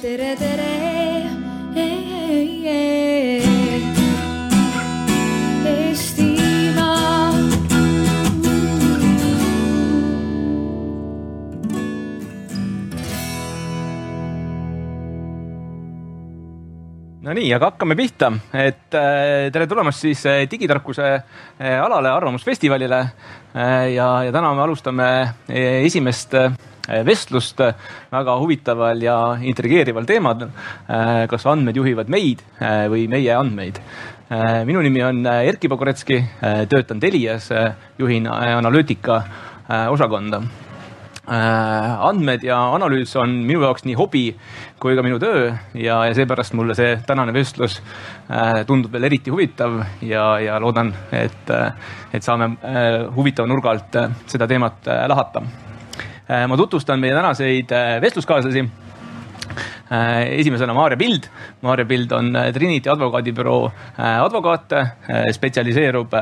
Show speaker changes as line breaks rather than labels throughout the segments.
tere, tere. Eestimaa.
Nonii, aga hakkame pihta, et tere tulemast siis digitarkuse alale, Arvamusfestivalile ja, ja täna me alustame esimest vestlust äh, väga huvitaval ja intrigeerival teemal äh,. kas andmed juhivad meid või meie andmeid minu nimi on Erkki Pogoretski äh,, töötan Telias juhin analüütika osakonda andmed ja analüüs on minu jaoks nii hobi kui ka minu töö ja, ja seepärast mulle see tänane vestlus tundub veel eriti huvitav ja, ja loodan, et, et saame huvitava nurga alt seda teemat lahata. Ma tutvustan meie tänaseid vestluskaaslasi esimesena Maarja Pild. Maarja Pild on Trinity advokaadibüroo advokaat, spetsialiseerub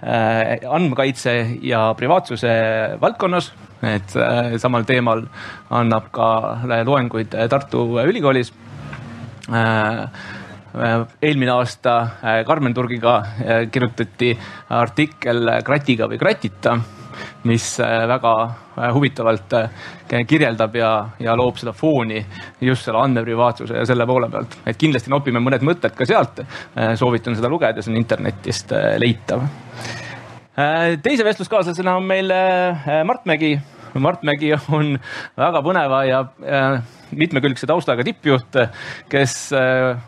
Äh, andmekaitse ja privaatsuse valdkonnas, et äh, samal teemal annab ka loenguid Tartu Ülikoolis. Äh, eelmine aasta Karmen Turgiga kirjutati artikkel Kratiga või kratita mis äh, väga äh, huvitavalt äh, kirjeldab ja, ja loob seda fooni just selle andmeprivaatsuse ja selle poole pealt. et kindlasti nopime mõned mõtted ka sealt. soovitan seda lugeda, see on internetist leitav. teise vestluskaaslasena on meil Mart Mägi. Mart Mägi on väga põneva ja mitmekülgse taustaga tippjuht, kes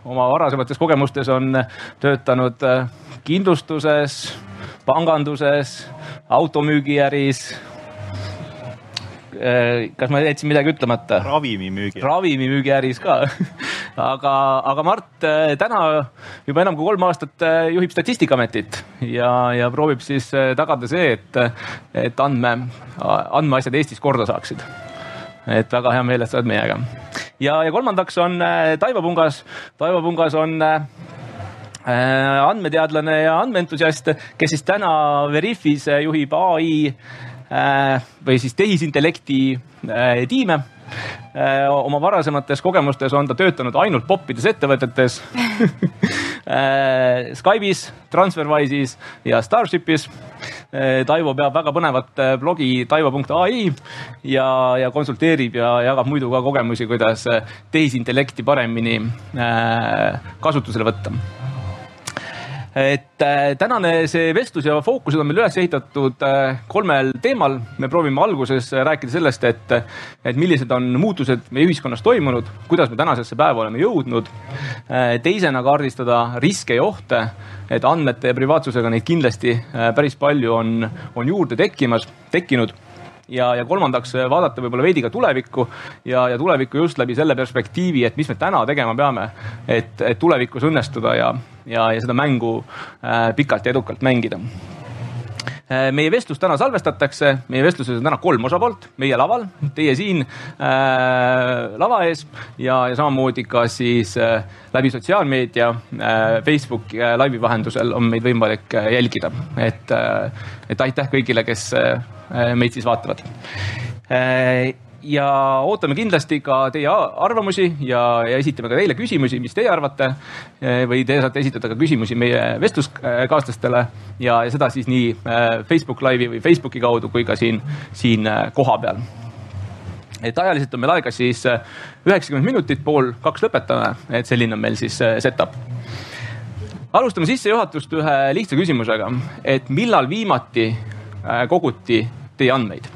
oma varasemates kogemustes on töötanud kindlustuses panganduses, automüügiäris. Äh, kas ma jätsin midagi ütlemata?
ravimimüügi.
ravimimüügiäris ka aga, aga Mart äh, täna juba enam kui kolm aastat äh, juhib Statistikaametit ja, ja proovib siis tagada see, et, et andme, andmeasjad Eestis korda saaksid et väga hea meel, et sa oled meiega. ja, ja kolmandaks on Taivo Pungas. Taivo Pungas on Äh, andmeteadlane ja andmeentusiast, kes siis täna Veriffis juhib ai äh, või siis tehisintellekti äh, tiime. Oma varasemates kogemustes on ta töötanud ainult poppides ettevõtetes. Skype'is, Transferwise'is ja Starship'is. Taivo peab väga põnevat blogi taivo.ai ja, ja konsulteerib ja jagab muidu ka kogemusi, kuidas tehisintellekti paremini kasutusele võtta et äh, tänane see vestlus ja fookused on meil üles ehitatud äh, kolmel teemal. me proovime alguses rääkida sellest, et, et millised on muutused meie ühiskonnas toimunud, kuidas me tänasesse päeva oleme jõudnud äh,. teisena kaardistada riske ja ohte, et andmete ja privaatsusega neid kindlasti päris palju on, on juurde tekkimas, tekkinud ja, ja kolmandaks vaadata võib-olla veidi ka tulevikku ja, ja tulevikku just läbi selle perspektiivi, et mis me täna tegema peame, et, et tulevikus õnnestuda ja, ja, ja seda mängu äh, pikalt ja edukalt mängida meie vestlus täna salvestatakse, meie vestluses on täna kolm osapoolt, meie laval, teie siin äh, lava ees ja, ja samamoodi ka siis äh, läbi sotsiaalmeedia äh,, Facebooki äh, laivi vahendusel on meid võimalik äh, jälgida, et äh,, et aitäh kõigile, kes äh, Äh, meid siis vaatavad. Äh, ja ootame kindlasti ka teie arvamusi ja, ja esitame ka teile küsimusi, mis teie arvate. Äh, või te saate esitada ka küsimusi meie vestluskaaslastele ja, ja seda siis nii Facebook Live'i või Facebooki kaudu kui ka siin, siin kohapeal et ajaliselt on meil aega siis üheksakümmend minutit, pool kaks lõpetame, et selline on meil siis setup. alustame sissejuhatust ühe lihtsa küsimusega, et millal viimati koguti teie andmeid.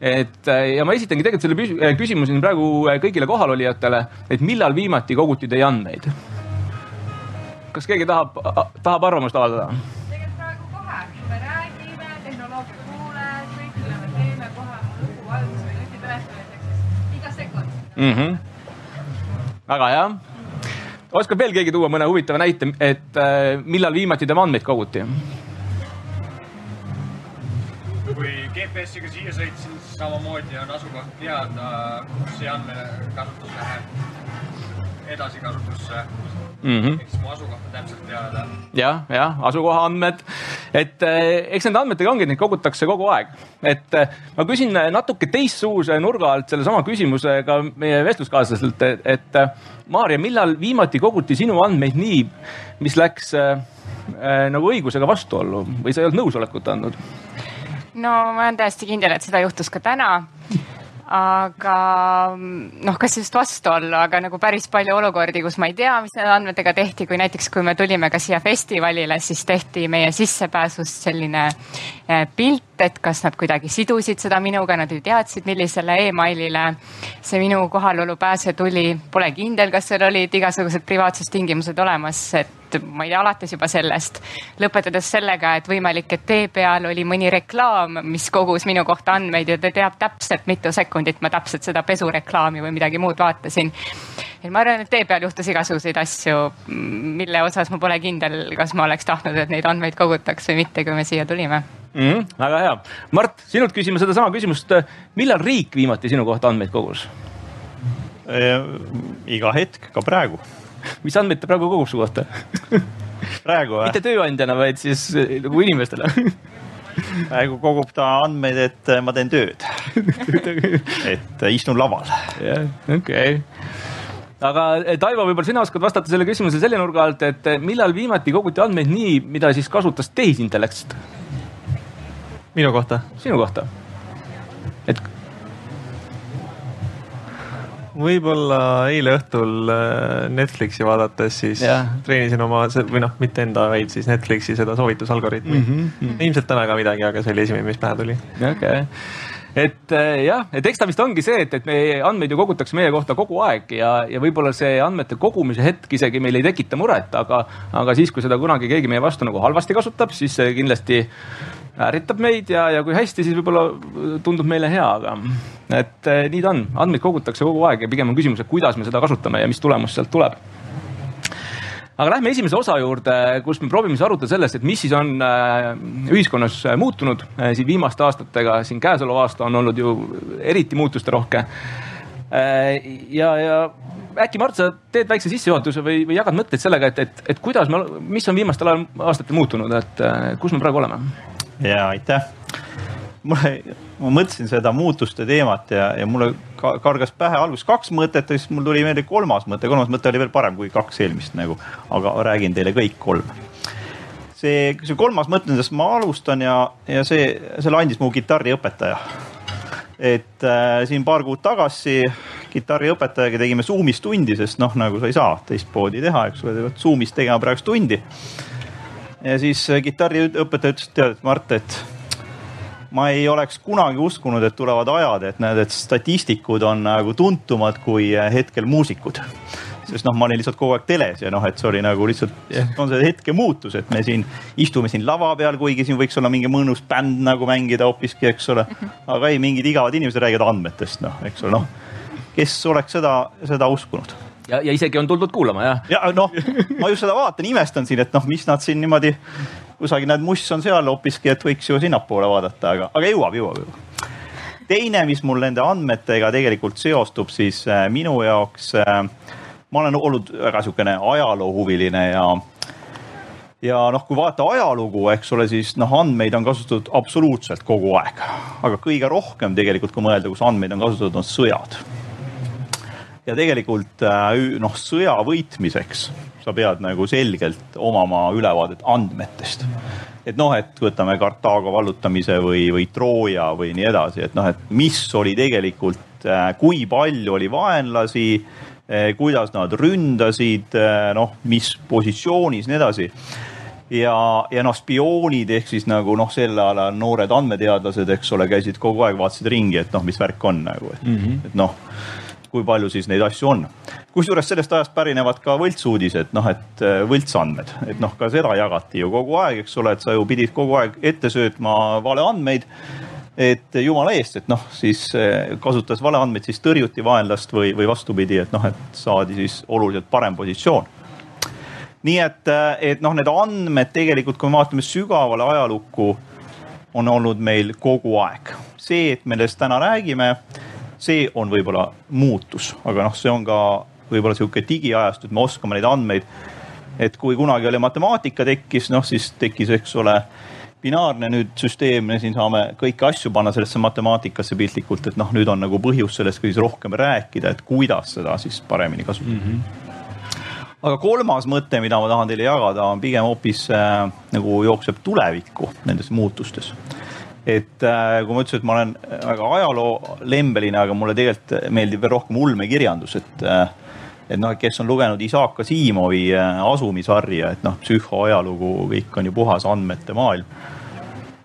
Et ja ma esitangi tegelikult selle küsimuse siin praegu kõigile kohalolijatele, et millal viimati koguti teie andmeid? kas keegi tahab, tahab arvamust avaldada?
tegelikult praegu kohe, me räägime, tehnoloogia kuuled, kõik, mille me teeme, kohe on lugu valmis või nutitelefon näiteks, iga sekund
mm. -hmm. väga hea. oskab veel keegi tuua mõne huvitava näite, et äh, millal viimati tema andmeid koguti?
Kui GPS-iga siia sõitsin, siis samamoodi on asukoht teada, kus see andmekasutus läheb. edasikasutusse
mm. -hmm.
ehk siis mu asukohta täpselt teada.
jah, jah, asukoha andmed, et eh, eks nende andmetega ongi, et neid kogutakse kogu aeg. et eh, ma küsin natuke teistsuguse nurga alt sellesama küsimuse ka meie vestluskaaslaselt, et, et eh, Maarja, millal viimati koguti sinu andmeid nii, mis läks äh, nagu õigusega vastuollu või sa ei olnud nõusolekut andnud?
No ma olen täiesti kindel, et seda juhtus ka täna aga noh, kas just vastuollu, aga nagu päris palju olukordi, kus ma ei tea, mis nende andmetega tehti, kui näiteks, kui me tulime ka siia festivalile, siis tehti meie sissepääsust selline eh, pilt, et kas nad kuidagi sidusid seda minuga, nad ju teadsid, millisele emailile see minu kohalolu pääse tuli. Pole kindel, kas seal olid igasugused privaatsustingimused olemas, et ma ei tea, alates juba sellest, lõpetades sellega, et võimalik, et tee peal oli mõni reklaam, mis kogus minu kohta andmeid ja ta teab täpselt, mitu sekundit ma täpselt seda pesureklaami või midagi muud vaatasin. et ma arvan, et tee peal juhtus igasuguseid asju, mille osas ma pole kindel, kas ma oleks tahtnud, et neid andmeid kogutaks või mitte, kui me siia tulime
mm. -hmm, väga hea, Mart, sinult küsime sedasama küsimust. millal riik viimati sinu kohta andmeid kogus
e,? iga hetk, ka praegu
mis andmeid ta praegu kogub su kohta
praegu või?
mitte tööandjana, vaid siis eh, nagu inimestele
praegu kogub ta andmeid, et eh, ma teen tööd et eh, istun laval.
jah, okei aga Taivo, võib-olla sina oskad vastata selle küsimuse selle nurga alt, et millal viimati koguti andmeid nii, mida siis kasutas tehisintellekt?
minu kohta?
sinu kohta. et
võib-olla eile õhtul äh, Netflixi vaadates siis yeah. treenisin oma või noh, mitte enda, vaid siis Netflixi seda soovitusalgoritmi mm. -hmm. ilmselt täna ka midagi, aga see oli esimene, mis pähe tuli.
okei okay et äh, jah, et eks ta vist ongi see, et, et meie andmeid ju kogutakse meie kohta kogu aeg ja, ja võib-olla see andmete kogumise hetk isegi meil ei tekita muret, aga, aga siis, kui seda kunagi keegi meie vastu nagu halvasti kasutab, siis see kindlasti ärritab meid ja, ja kui hästi, siis võib-olla tundub meile hea, aga et eh, nii ta on, andmeid kogutakse kogu aeg ja pigem on küsimus, et kuidas me seda kasutame ja mis tulemus sealt tuleb aga lähme esimese osa juurde, kus me proovime siis arutada sellest, et mis siis on äh, ühiskonnas muutunud äh, siin viimaste aastatega, siin käesolev aasta on olnud ju eriti muutusterohke. Ja, ja äkki Mart, sa teed väikse sissejuhatuse või, või jagad mõtteid sellega, et, et, et kuidas me, mis on viimastel aastatel muutunud, et kus me praegu oleme?
Ja aitäh. mulle, ma mõtlesin seda muutuste teemat ja, ja mulle kargas pähe alguses kaks mõtet ja siis mul tuli meelde kolmas mõte, kolmas mõte oli veel parem kui kaks eelmist nagu, aga räägin teile kõik kolm see, see kolmas mõte, millest ma alustan ja, ja see, selle andis mu kitarriõpetaja. et äh, siin paar kuud tagasi kitarriõpetajaga tegime Zoom'is tundi, sest noh, nagu sa ei saa teistmoodi teha, eks ole, Zoom'is tegema praegu tundi ja siis äh, kitarriõpetaja ütles, et tead, Mart, et ma ei oleks kunagi uskunud, et tulevad ajad, et näed, et statistikud on nagu tuntumad kui äh, hetkel muusikud. sest noh, ma olin lihtsalt kogu aeg teles ja noh, et see oli nagu lihtsalt on see hetke muutus, et me siin istume siin lava peal, kuigi siin võiks olla mingi mõnus bänd nagu mängida hoopiski, eks ole. aga ei, mingid igavad inimesed räägivad andmetest, noh, eks ole, noh. kes oleks seda, seda uskunud
ja, ja isegi on tuldud kuulama, jah?
ja noh, ma just seda vaatan, imestan siin, et noh, mis nad siin niimoodi kusagil näed, muss on seal hoopiski, et võiks ju sinnapoole vaadata, aga, aga jõuab, jõuab, jõuab. teine, mis mul nende andmetega tegelikult seostub, siis äh, minu jaoks äh,, ma olen olnud väga sihukene ajaloohuviline ja ja noh, kui vaadata ajalugu, eks ole, siis noh, andmeid on kasutatud absoluutselt kogu aeg. aga kõige rohkem tegelikult, kui mõelda, kus andmeid on kasutatud, on sõjad ja tegelikult äh, noh, sõja võitmiseks sa pead nagu selgelt omama ülevaadet andmetest. et noh, et võtame Kartaago vallutamise või, või Trooja või nii edasi, et noh, et mis oli tegelikult, äh, kui palju oli vaenlasi, äh, kuidas nad ründasid, noh, mis positsioonis, nii edasi ja, ja noh, spioonid ehk siis nagu noh, sel ajal noored andmeteadlased, eks ole, käisid kogu aeg, vaatasid ringi, et noh, mis värk on nagu, et mm, -hmm. et noh kui palju siis neid asju on. kusjuures sellest ajast pärinevad ka võltsuudised, noh, et äh, võltsandmed, et noh, ka seda jagati ju kogu aeg, eks ole, et sa ju pidid kogu aeg ette söötma valeandmeid et jumala eest, et noh, siis äh, kasutades valeandmeid, siis tõrjuti vaenlast või, või vastupidi, et noh, et saadi siis oluliselt parem positsioon. nii et, äh, et noh, need andmed tegelikult, kui me vaatame sügavale ajalukku, on olnud meil kogu aeg. see, et me sellest täna räägime see on võib-olla muutus, aga noh, see on ka võib-olla sihuke digiajastu, et me oskame neid andmeid. et kui kunagi oli matemaatika tekkis, noh siis tekkis, eks ole binaarne nüüd süsteem, me siin saame kõiki asju panna sellesse matemaatikasse piltlikult, et noh, nüüd on nagu põhjus sellest ka siis rohkem rääkida, et kuidas seda siis paremini kasutada mm. -hmm aga kolmas mõte, mida ma tahan teile jagada, on pigem hoopis äh, nagu jookseb tulevikku nendes muutustes et äh, kui ma ütlesin, et ma olen väga ajaloolembeline, aga mulle tegelikult meeldib veel rohkem ulmekirjandus, et äh, et noh, kes on lugenud Isaac Asimovi äh, asumisarja, et noh, psühhoajalugu, kõik on ju puhas andmete maailm.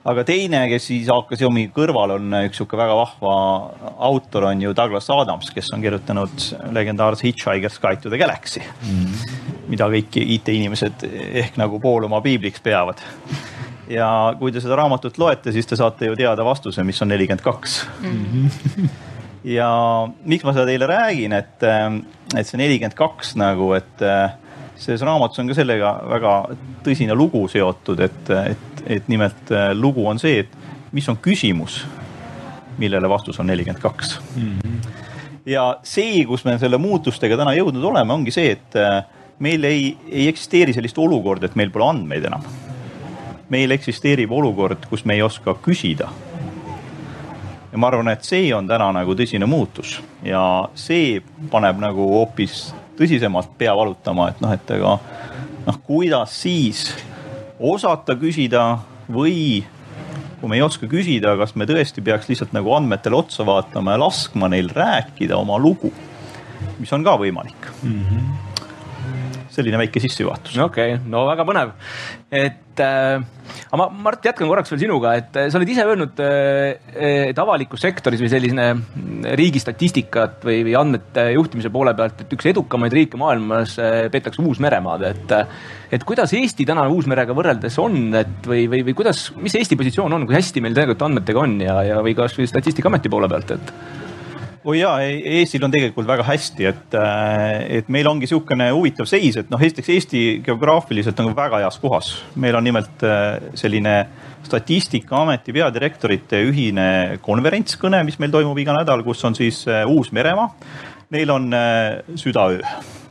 aga teine, kes Isaac Asimovi kõrval on üks sihuke väga vahva autor, on ju Douglas Adams, kes on kirjutanud legendaarse Hitchhiker's Guide to the Galaxy mm. -hmm. mida kõik IT-inimesed ehk nagu pool oma piibliks peavad ja kui te seda raamatut loete, siis te saate ju teada vastuse, mis on nelikümmend kaks. Mhm. ja miks ma seda teile räägin, et, et see nelikümmend kaks nagu, et selles raamatus on ka sellega väga tõsine lugu seotud, et, et, et nimelt lugu on see, et mis on küsimus, millele vastus on nelikümmend kaks. Mhm. ja see, kus me selle muutustega täna jõudnud oleme, ongi see, et meil ei, ei eksisteeri sellist olukorda, et meil pole andmeid enam meil eksisteerib olukord, kus me ei oska küsida. ja ma arvan, et see on täna nagu tõsine muutus ja see paneb nagu hoopis tõsisemalt pea valutama, et noh, et ega noh, kuidas siis osata küsida või kui me ei oska küsida, kas me tõesti peaks lihtsalt nagu andmetele otsa vaatama ja laskma neil rääkida oma lugu, mis on ka võimalik mm. -hmm selline väike sissejuhatus.
okei okay,, no väga põnev, et äh, aga ma, Mart, jätkan korraks veel sinuga, et äh, sa oled ise öelnud, äh, et avalikus sektoris või selline riigi statistikat või, või andmete juhtimise poole pealt, et üks edukamaid riike maailmas äh, peetakse Uus-Meremaad, et et kuidas Eesti täna Uus-merega võrreldes on, et või, või, või kuidas, mis Eesti positsioon on, kui hästi meil tegelikult andmetega on ja, ja või kasvõi Statistikaameti poole pealt, et
oi jaa, Eestil on tegelikult väga hästi, et, äh, et meil ongi niisugune huvitav seis, et noh, esiteks Eesti geograafiliselt on väga heas kohas. meil on nimelt äh, selline Statistikaameti peadirektorite ühine konverentskõne, mis meil toimub iga nädal, kus on siis äh, Uus-Meremaa. Neil on südaöö,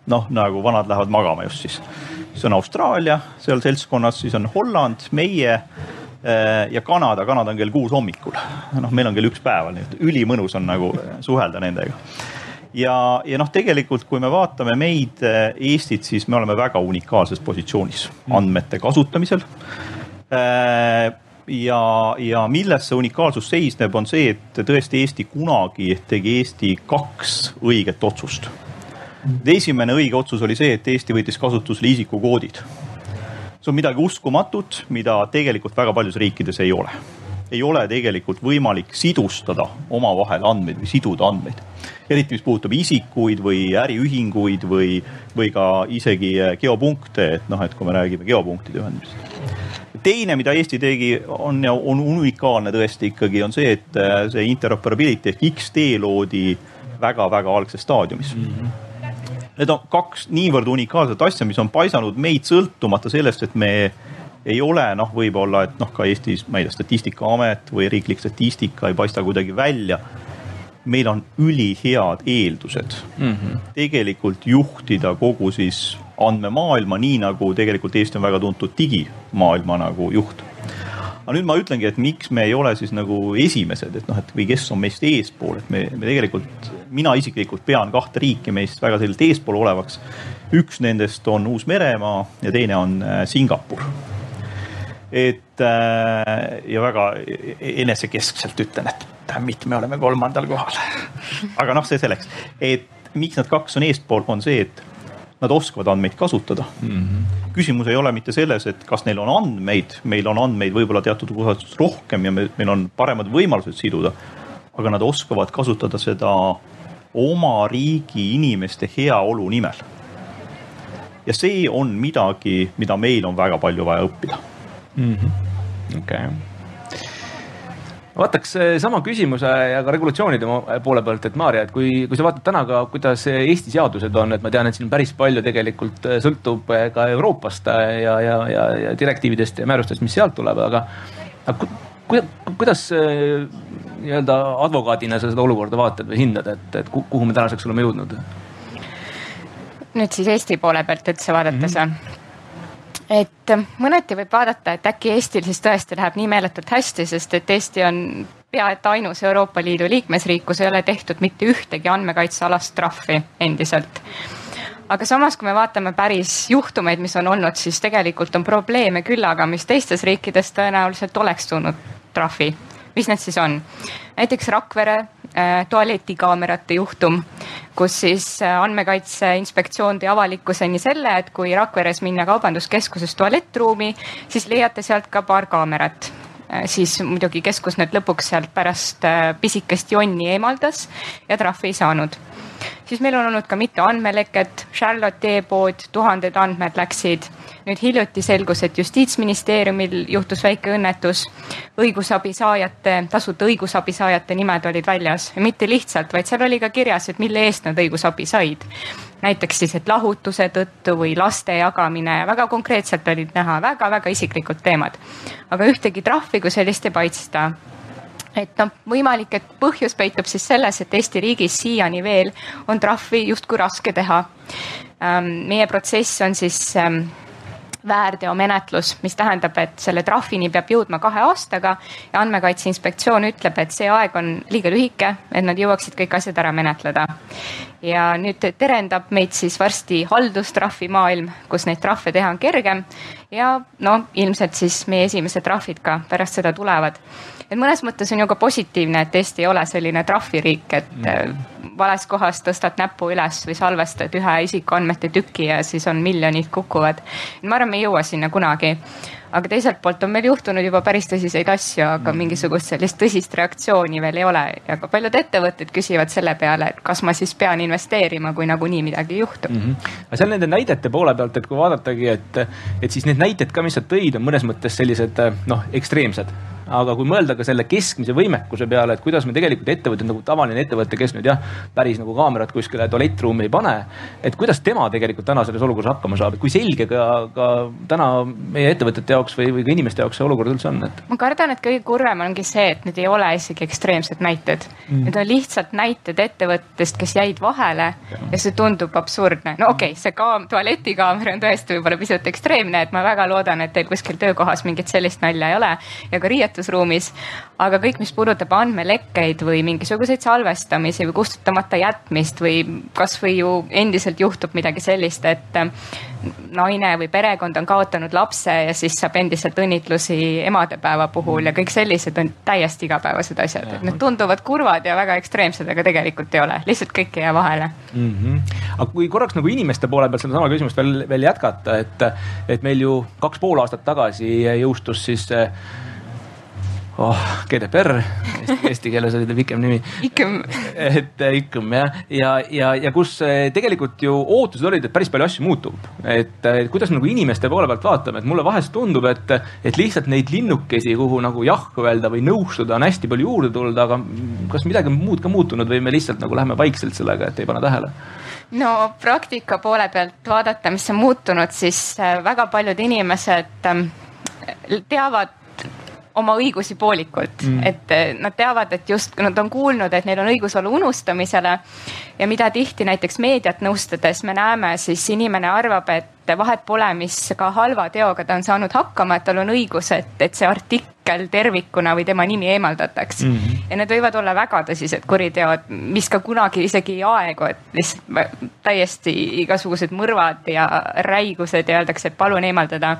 noh nagu vanad lähevad magama just siis. siis on Austraalia seal seltskonnas, siis on Holland, meie ja Kanada, Kanada on kell kuus hommikul. noh, meil on kell üks päeval, nii et ülimõnus on nagu suhelda nendega. ja, ja noh, tegelikult kui me vaatame meid, äh, Eestit, siis me oleme väga unikaalses positsioonis andmete kasutamisel äh, ja, ja milles see unikaalsus seisneb, on see, et tõesti Eesti kunagi tegi Eesti kaks õiget otsust. esimene õige otsus oli see, et Eesti võttis kasutusele isikukoodid see on midagi uskumatut, mida tegelikult väga paljudes riikides ei ole. ei ole tegelikult võimalik sidustada omavahel andmeid või siduda andmeid. eriti, mis puudutab isikuid või äriühinguid või, või ka isegi geopunkte, et noh, et kui me räägime geopunktide ühendamisest teine, mida Eesti tegi, on, on unikaalne tõesti ikkagi on see, et see interoperability ehk X-tee loodi väga-väga algses staadiumis mm. -hmm need on kaks niivõrd unikaalset asja, mis on paisanud meid sõltumata sellest, et me ei ole noh, võib-olla, et noh, ka Eestis, ma ei tea, Statistikaamet või riiklik statistika ei paista kuidagi välja. meil on ülihead eeldused mm -hmm. tegelikult juhtida kogu siis andmemaailma, nii nagu tegelikult Eesti on väga tuntud digimaailma nagu juht aga nüüd ma ütlengi, et miks me ei ole siis nagu esimesed, et noh, et või kes on meist eespool, et me, me tegelikult, mina isiklikult pean kahte riiki meist väga selgelt eespool olevaks. üks nendest on Uus-Meremaa ja teine on äh, Singapur. et äh, ja väga enesekeskselt ütlen, et dammit, me oleme kolmandal kohal. aga noh, see selleks, et miks nad kaks on eespool, on see, et nad oskavad andmeid kasutada mm. -hmm. küsimus ei ole mitte selles, et kas neil on andmeid, meil on andmeid võib-olla teatud osas rohkem ja me, meil on paremad võimalused siduda. aga nad oskavad kasutada seda oma riigi inimeste heaolu nimel. ja see on midagi, mida meil on väga palju vaja õppida.
-hmm. okei vaataks eh, sama küsimuse ja ka regulatsioonide poole pealt, et Maarja, et kui, kui sa vaatad täna ka, kuidas Eesti seadused on, et ma tean, et siin päris palju tegelikult eh, sõltub eh, ka Euroopast ja, ja, ja, ja direktiividest ja määrustest, mis sealt tuleb, aga, aga ku, kuidas nii-öelda advokaadina sa seda olukorda vaatad või hindad, et, et kuhu me tänaseks oleme jõudnud?
nüüd siis Eesti poole pealt üldse vaadates mm. -hmm et mõneti võib vaadata, et äkki Eestil siis tõesti läheb nii meeletult hästi, sest et Eesti on pea et ainus Euroopa Liidu liikmesriik, kus ei ole tehtud mitte ühtegi andmekaitsealast trahvi endiselt aga samas, kui me vaatame päris juhtumeid, mis on olnud, siis tegelikult on probleeme küllaga, mis teistes riikides tõenäoliselt oleks tulnud trahvi. mis need siis on? näiteks Rakvere äh, tualetikaamerate juhtum, kus siis äh, andmekaitse inspektsioon tõi avalikkuseni selle, et kui Rakveres minna kaubanduskeskuses tualettruumi, siis leiate sealt ka paar kaamerat siis muidugi keskus need lõpuks sealt pärast äh, pisikest jonni eemaldas ja trahvi ei saanud siis meil on olnud ka mitu andmeleket, Charlotte e-pood, tuhanded andmed läksid. nüüd hiljuti selgus, et justiitsministeeriumil juhtus väike õnnetus. õigusabi saajate, tasuta õigusabi saajate nimed olid väljas ja mitte lihtsalt, vaid seal oli ka kirjas, et mille eest nad õigusabi said. Näiteks siis, et lahutuse tõttu või laste jagamine ja väga konkreetselt olid näha väga-väga isiklikud teemad. aga ühtegi trahvi kui sellist ei paista et noh, võimalik, et põhjus peitub siis selles, et Eesti riigis siiani veel on trahvi justkui raske teha. Ähm, meie protsess on siis ähm, väärteomenetlus, mis tähendab, et selle trahvini peab jõudma kahe aastaga ja andmekaitse inspektsioon ütleb, et see aeg on liiga lühike, et nad jõuaksid kõik asjad ära menetleda. ja nüüd terendab meid siis varsti haldustrahvi maailm, kus neid trahve teha on kergem ja no ilmselt siis meie esimesed trahvid ka pärast seda tulevad et mõnes mõttes on ju ka positiivne, et Eesti ei ole selline trahviriik, et mm. vales kohas tõstad näpu üles või salvestad ühe isikuandmete tüki ja siis on miljonid kukuvad. ma arvan, me ei jõua sinna kunagi aga teiselt poolt on meil juhtunud juba päris tõsiseid asju, aga mm. mingisugust sellist tõsist reaktsiooni veel ei ole ja ka paljud ettevõtted küsivad selle peale, et kas ma siis pean investeerima, kui nagunii midagi ei juhtu mm.
-hmm. aga seal nende näidete poole pealt, et kui vaadatagi, et, et siis need näited ka, mis sa tõid, on mõnes mõttes sellised noh, ekstreemsed aga kui mõelda ka selle keskmise võimekuse peale, et kuidas me tegelikult ettevõtted nagu tavaline ettevõte, kes nüüd jah, päris nagu kaamerat kuskile tualettruumi ei pane. et kuidas tema tegelikult täna selles olukorras hakkama saab, et kui selge ka, ka täna meie ettevõtete jaoks või, või ka inimeste jaoks see olukord üldse on, et?
ma kardan, et kõige kurvem ongi see, et need ei ole isegi ekstreemsed näited mm.. Need on lihtsalt näited ettevõttest, kes jäid vahele ja, ja see tundub absurdne. no okei okay,, see ka tualetikaamera on tõesti võib-olla pisut ekstreemne, et ma väga loodan, et teil kuskil töökohas mingit sellist nalja ei ole ja ka riietus salvestusruumis. aga kõik, mis puudutab andmelekkeid või mingisuguseid salvestamisi või kustutamata jätmist või kasvõi ju endiselt juhtub midagi sellist, et äh, naine või perekond on kaotanud lapse ja siis saab endiselt õnnitlusi emadepäeva puhul ja kõik sellised on täiesti igapäevased asjad, et need tunduvad kurvad ja väga ekstreemsed, aga tegelikult ei ole, lihtsalt kõik ei jää vahele
mm. -hmm. aga kui korraks nagu inimeste poole pealt sedasama küsimust veel, veel jätkata, et, et meil ju kaks pool aastat tagasi jõustus siis oh, GDPR, eesti, keeles oli ta pikem nimi.
IKM.
et äh, IKM jah, ja, ja, ja kus äh, tegelikult ju ootused olid, et päris palju asju muutub. et, et kuidas nagu inimeste poole pealt vaatame, et mulle vahest tundub, et, et lihtsalt neid linnukesi, kuhu nagu jah öelda või nõustuda on hästi palju juurde tulnud, aga kas midagi muud ka muutunud või me lihtsalt nagu läheme vaikselt sellega, et ei pane tähele?
no praktika poole pealt vaadata, mis on muutunud, siis väga paljud inimesed ähm, teavad oma õigusi poolikult mm., et eh, nad teavad, et just nad on kuulnud, et neil on õigus olla unustamisele. ja mida tihti näiteks meediat nõustades me näeme, siis inimene arvab, et vahet pole, mis ka halva teoga ta on saanud hakkama, et tal on õigus, et, et see artikkel tervikuna või tema nimi eemaldataks mm. -hmm. ja need võivad olla väga tõsised kuriteod, mis ka kunagi isegi ei aegu, et lihtsalt täiesti igasugused mõrvad ja räigused ja öeldakse, et palun eemaldada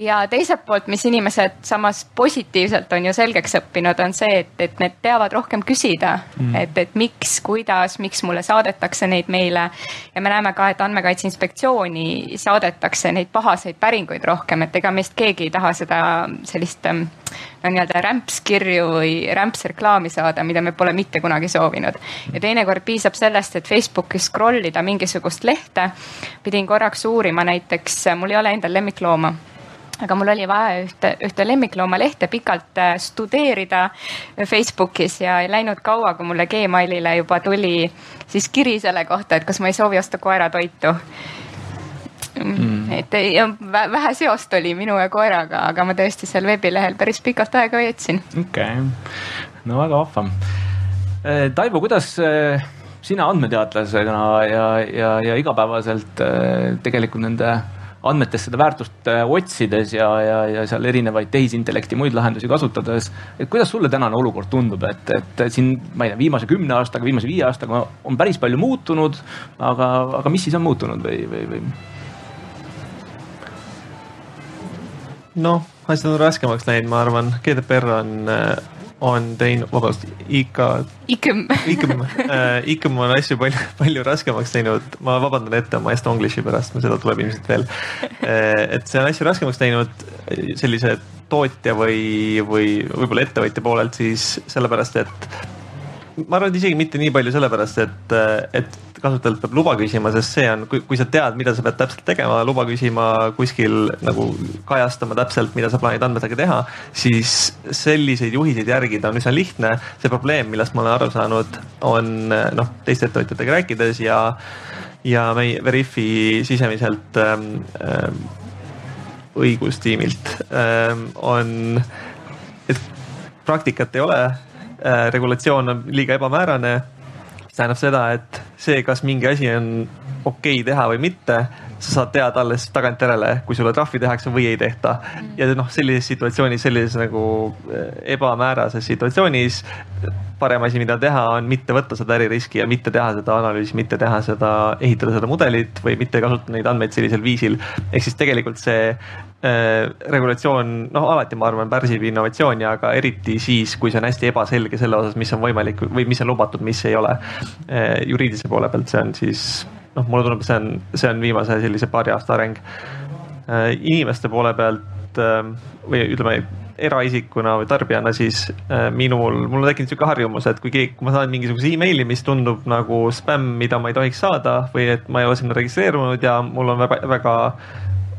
ja teiselt poolt, mis inimesed samas positiivselt on ju selgeks õppinud, on see, et, et need teavad rohkem küsida mm., et, et miks, kuidas, miks mulle saadetakse neid meile. ja me näeme ka, et Andmekaitse Inspektsiooni saadetakse neid pahaseid päringuid rohkem, et ega meist keegi ei taha seda sellist ähm, no nii-öelda rämpskirju või rämpsreklaami saada, mida me pole mitte kunagi soovinud. ja teinekord piisab sellest, et Facebookis scroll ida mingisugust lehte. pidin korraks uurima näiteks, mul ei ole endal lemmiklooma aga mul oli vaja ühte, ühte lemmikloomalehte pikalt äh, studeerida Facebookis ja ei läinud kaua, kui mulle Gmailile juba tuli siis kiri selle kohta, et kas ma ei soovi osta koeratoitu mm.. et ja vähe seost oli minu ja koeraga, aga ma tõesti seal veebilehel päris pikalt aega veetsin.
okei okay., no väga vahva. Äh, Taivo, kuidas äh, sina andmeteadlasena ja, ja, ja igapäevaselt tegelikult nende andmetest seda väärtust äh, otsides ja, ja, ja seal erinevaid tehisintellekti muid lahendusi kasutades. et kuidas sulle tänane olukord tundub, et, et siin, ma ei tea, viimase kümne aastaga, viimase viie aastaga on päris palju muutunud, aga, aga mis siis on muutunud või, või, või?
noh, asjad on raskemaks läinud, ma arvan, GDPR on äh, on teinud, vabandust, IK.
IKM.
IKM äh,, IKM on asju palju, palju raskemaks teinud. ma vabandan ette oma estonglish'i pärast, seda tuleb ilmselt veel äh,. et see on asju raskemaks teinud sellise tootja või, või võib-olla ettevõtja poolelt siis sellepärast, et ma arvan, et isegi mitte nii palju sellepärast, et, et kasutajalt peab luba küsima, sest see on, kui, kui sa tead, mida sa pead täpselt tegema, luba küsima kuskil nagu kajastama täpselt, mida sa plaanid andmetega teha, siis selliseid juhiseid järgida on üsna lihtne. see probleem, millest ma olen aru saanud, on noh, teiste ettevõtjatega rääkides ja, ja meie Veriffi sisemiselt ähm, ähm, õigustiimilt ähm, on, et praktikat ei ole regulatsioon on liiga ebamäärane. mis tähendab seda, et see, kas mingi asi on okei okay teha või mitte, sa saad teada alles tagantjärele, kui sulle trahvi tehakse või ei tehta. ja noh, sellises situatsioonis, sellises nagu äh, ebamäärases situatsioonis parem asi, mida teha, on mitte võtta seda äririski ja mitte teha seda analüüsi, mitte teha seda, ehitada seda mudelit või mitte kasutada neid andmeid sellisel viisil. ehk siis tegelikult see äh, regulatsioon, noh, alati ma arvan, pärsib innovatsiooni, aga eriti siis, kui see on hästi ebaselge selle osas, mis on võimalik või mis on lubatud, mis ei ole äh,. juriidilise poole pealt, see on siis noh, mulle tundub, see on, see on viimase sellise paari aasta areng äh,. inimeste poole pealt äh, või ütleme eraisikuna või tarbijana, siis äh, minul, mul on tekkinud sihuke harjumus, et kui keegi, kui ma saan mingisuguse emaili, mis tundub nagu spämm, mida ma ei tohiks saada või et ma ei ole sinna registreerunud ja mul on väga, väga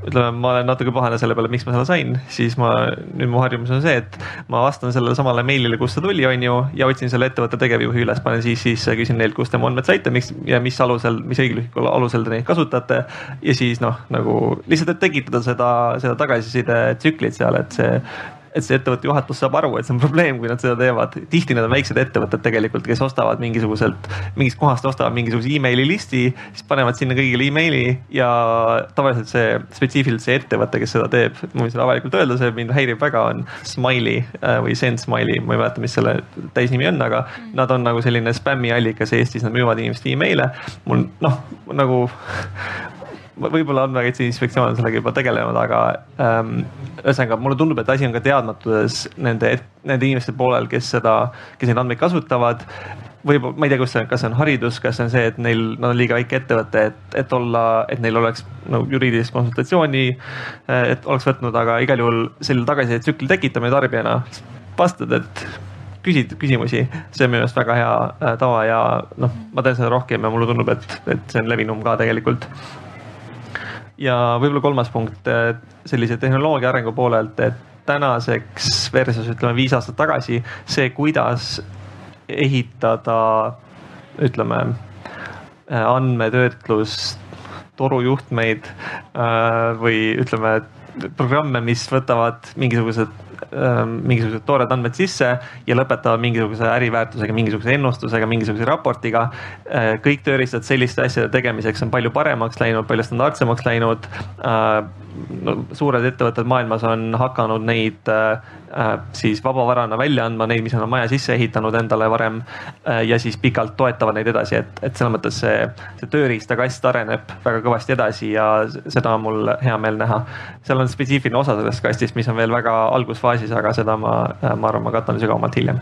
ütleme, ma olen natuke pahane selle peale, miks ma selle sain, siis ma, nüüd mu harjumus on see, et ma vastan sellele samale meilile, kust see tuli, on ju, ja otsin selle ettevõtte tegevjuhi üles, panen siis sisse, küsin neilt, kust tema andmed saite, miks ja mis alusel, mis õiguslikul alusel te neid kasutate. ja siis noh, nagu lihtsalt, et tekitada seda, seda tagasiside tsüklit seal, et see et see ettevõtte juhatus saab aru, et see on probleem, kui nad seda teevad. tihti need on väiksed ettevõtted tegelikult, kes ostavad mingisuguselt, mingist kohast ostavad mingisuguse emaili listi, siis panevad sinna kõigile emaili ja tavaliselt see spetsiifiliselt see ettevõte, kes seda teeb, ma võin seda avalikult öelda, see mind häirib väga, on Smiley äh, või Send Smiley, ma ei mäleta, mis selle täisnimi on, aga mm. nad on nagu selline spämmiallikas Eestis, nad müüvad inimestele emaile. mul noh, nagu võib-olla Andmekaitse Inspektsioon on sellega juba tegelenud, aga ähm, ühesõnaga mulle tundub, et asi on ka teadmatuses nende, nende inimeste poolel, kes seda, kes neid andmeid kasutavad. Võib-olla, ma ei tea, kus see on, kas see on haridus, kas see on see, et neil, nad on liiga väike ettevõte, et, et olla, et neil oleks nagu juriidilist konsultatsiooni, et oleks võtnud, aga igal juhul selle tagasiside tsükli tekitamine tarbijana, vastad, et küsid küsimusi, see on minu meelest väga hea äh, tava ja noh, ma teen seda rohkem ja mulle tundub, et, et see on levinum ka tegelikult ja võib-olla kolmas punkt sellise tehnoloogia arengu poolelt, et tänaseks versus ütleme viis aastat tagasi see, kuidas ehitada, ütleme andmetöötlust, torujuhtmeid äh, või ütleme programme, mis võtavad mingisugused Ähm, mingisugused toored andmed sisse ja lõpetavad mingisuguse äriväärtusega, mingisuguse ennustusega, mingisuguse raportiga. Äh, kõik tööriistad selliste asjade tegemiseks on palju paremaks läinud, palju standardsemaks läinud. No, suured ettevõtted maailmas on hakanud neid äh, äh, siis vabavarana välja andma, neid, mis nad on maja sisse ehitanud endale varem äh,. ja siis pikalt toetavad neid edasi, et, et selles mõttes see, see tööriistakast areneb väga kõvasti edasi ja seda on mul hea meel näha. seal on spetsiifiline osa sellest kastist, mis on veel väga algusfaasis, aga seda ma, äh, ma arvan, ma katan sügavamalt hiljem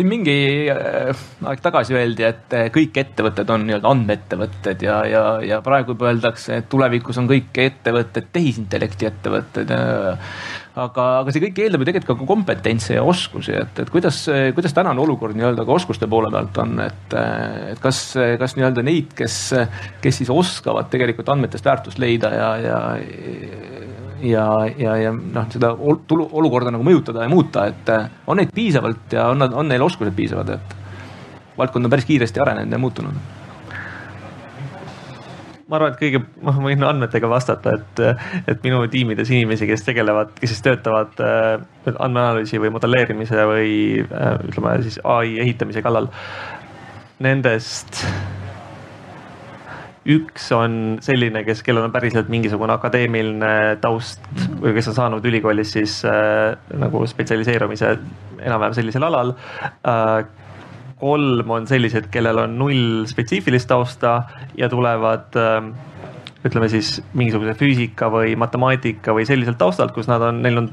siin mingi äh, aeg tagasi öeldi, et äh, kõik ettevõtted on nii-öelda andmeettevõtted ja, ja, ja praegu juba öeldakse, et tulevikus on kõik ettevõtted tehisintellekti ettevõtted. aga, aga see kõik eeldab ju tegelikult ka kompetentse ja oskusi, et, et kuidas, kuidas tänane olukord nii-öelda ka oskuste poole pealt on, et, et kas, kas nii-öelda neid, kes, kes siis oskavad tegelikult andmetest väärtust leida ja, ja ja, ja, ja noh, seda tulu, olukorda nagu mõjutada ja muuta, et äh, on neid piisavalt ja on nad, on neil oskused piisavad, et valdkond on päris kiiresti arenenud ja muutunud.
Ma arvan, et kõige, ma võin andmetega vastata, et, et minu tiimides inimesi, kes tegelevad, kes siis töötavad äh, andmeanalüüsi või modelleerimise või äh, ütleme siis ai ehitamise kallal nendest üks on selline, kes, kellel on päriselt mingisugune akadeemiline taust või kes on saanud ülikoolis siis äh, nagu spetsialiseerumise enam-vähem sellisel alal. Äh, kolm on sellised, kellel on null spetsiifilist tausta ja tulevad äh, ütleme siis mingisuguse füüsika või matemaatika või selliselt taustalt, kus nad on, neil on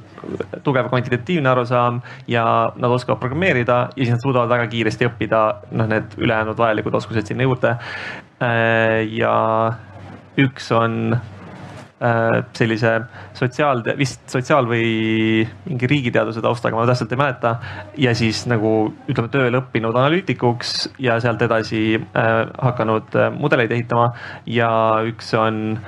tugev kvantitatiivne arusaam ja nad oskavad programmeerida ja siis nad suudavad väga kiiresti õppida noh, need ülejäänud vajalikud oskused sinna juurde. Äh, ja üks on sellise sotsiaal, vist sotsiaal või mingi riigiteaduse taustaga, ma täpselt ei mäleta. ja siis nagu ütleme tööl õppinud analüütikuks ja sealt edasi äh, hakanud äh, mudeleid ehitama ja üks on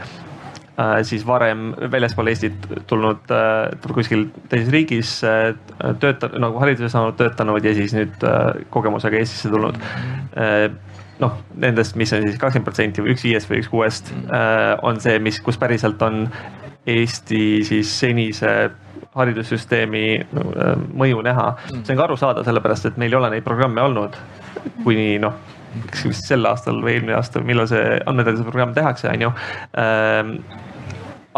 äh, siis varem väljaspool Eestit tulnud äh, kuskil teises riigis äh, töötanud nagu hariduse saanud, töötanud ja siis nüüd äh, kogemusega Eestisse tulnud äh, noh, nendest, mis on siis kakskümmend protsenti või üks viiest või üks kuuest mm. äh, on see, mis, kus päriselt on Eesti siis senise haridussüsteemi äh, mõju näha mm.. see on ka arusaadav, sellepärast et meil ei ole neid programme olnud kuni noh, kas vist sel aastal või eelmine aasta, millal see andmeteaduse programm tehakse, on ju ähm,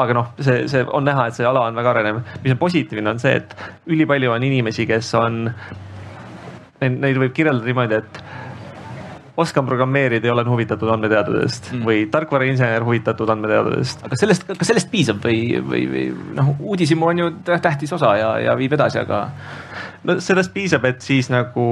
aga noh, see, see on näha, et see ala on väga arenev. mis on positiivne, on see, et ülipalju on inimesi, kes on, neid võib kirjeldada niimoodi, et oskan programmeerida ja olen huvitatud andmeteadusest mm. või tarkvarainsener huvitatud andmeteadusest.
aga sellest, kas sellest piisab või, või, või noh, uudishimu on ju tähtis osa ja, ja viib edasi, aga.
no sellest piisab, et siis nagu,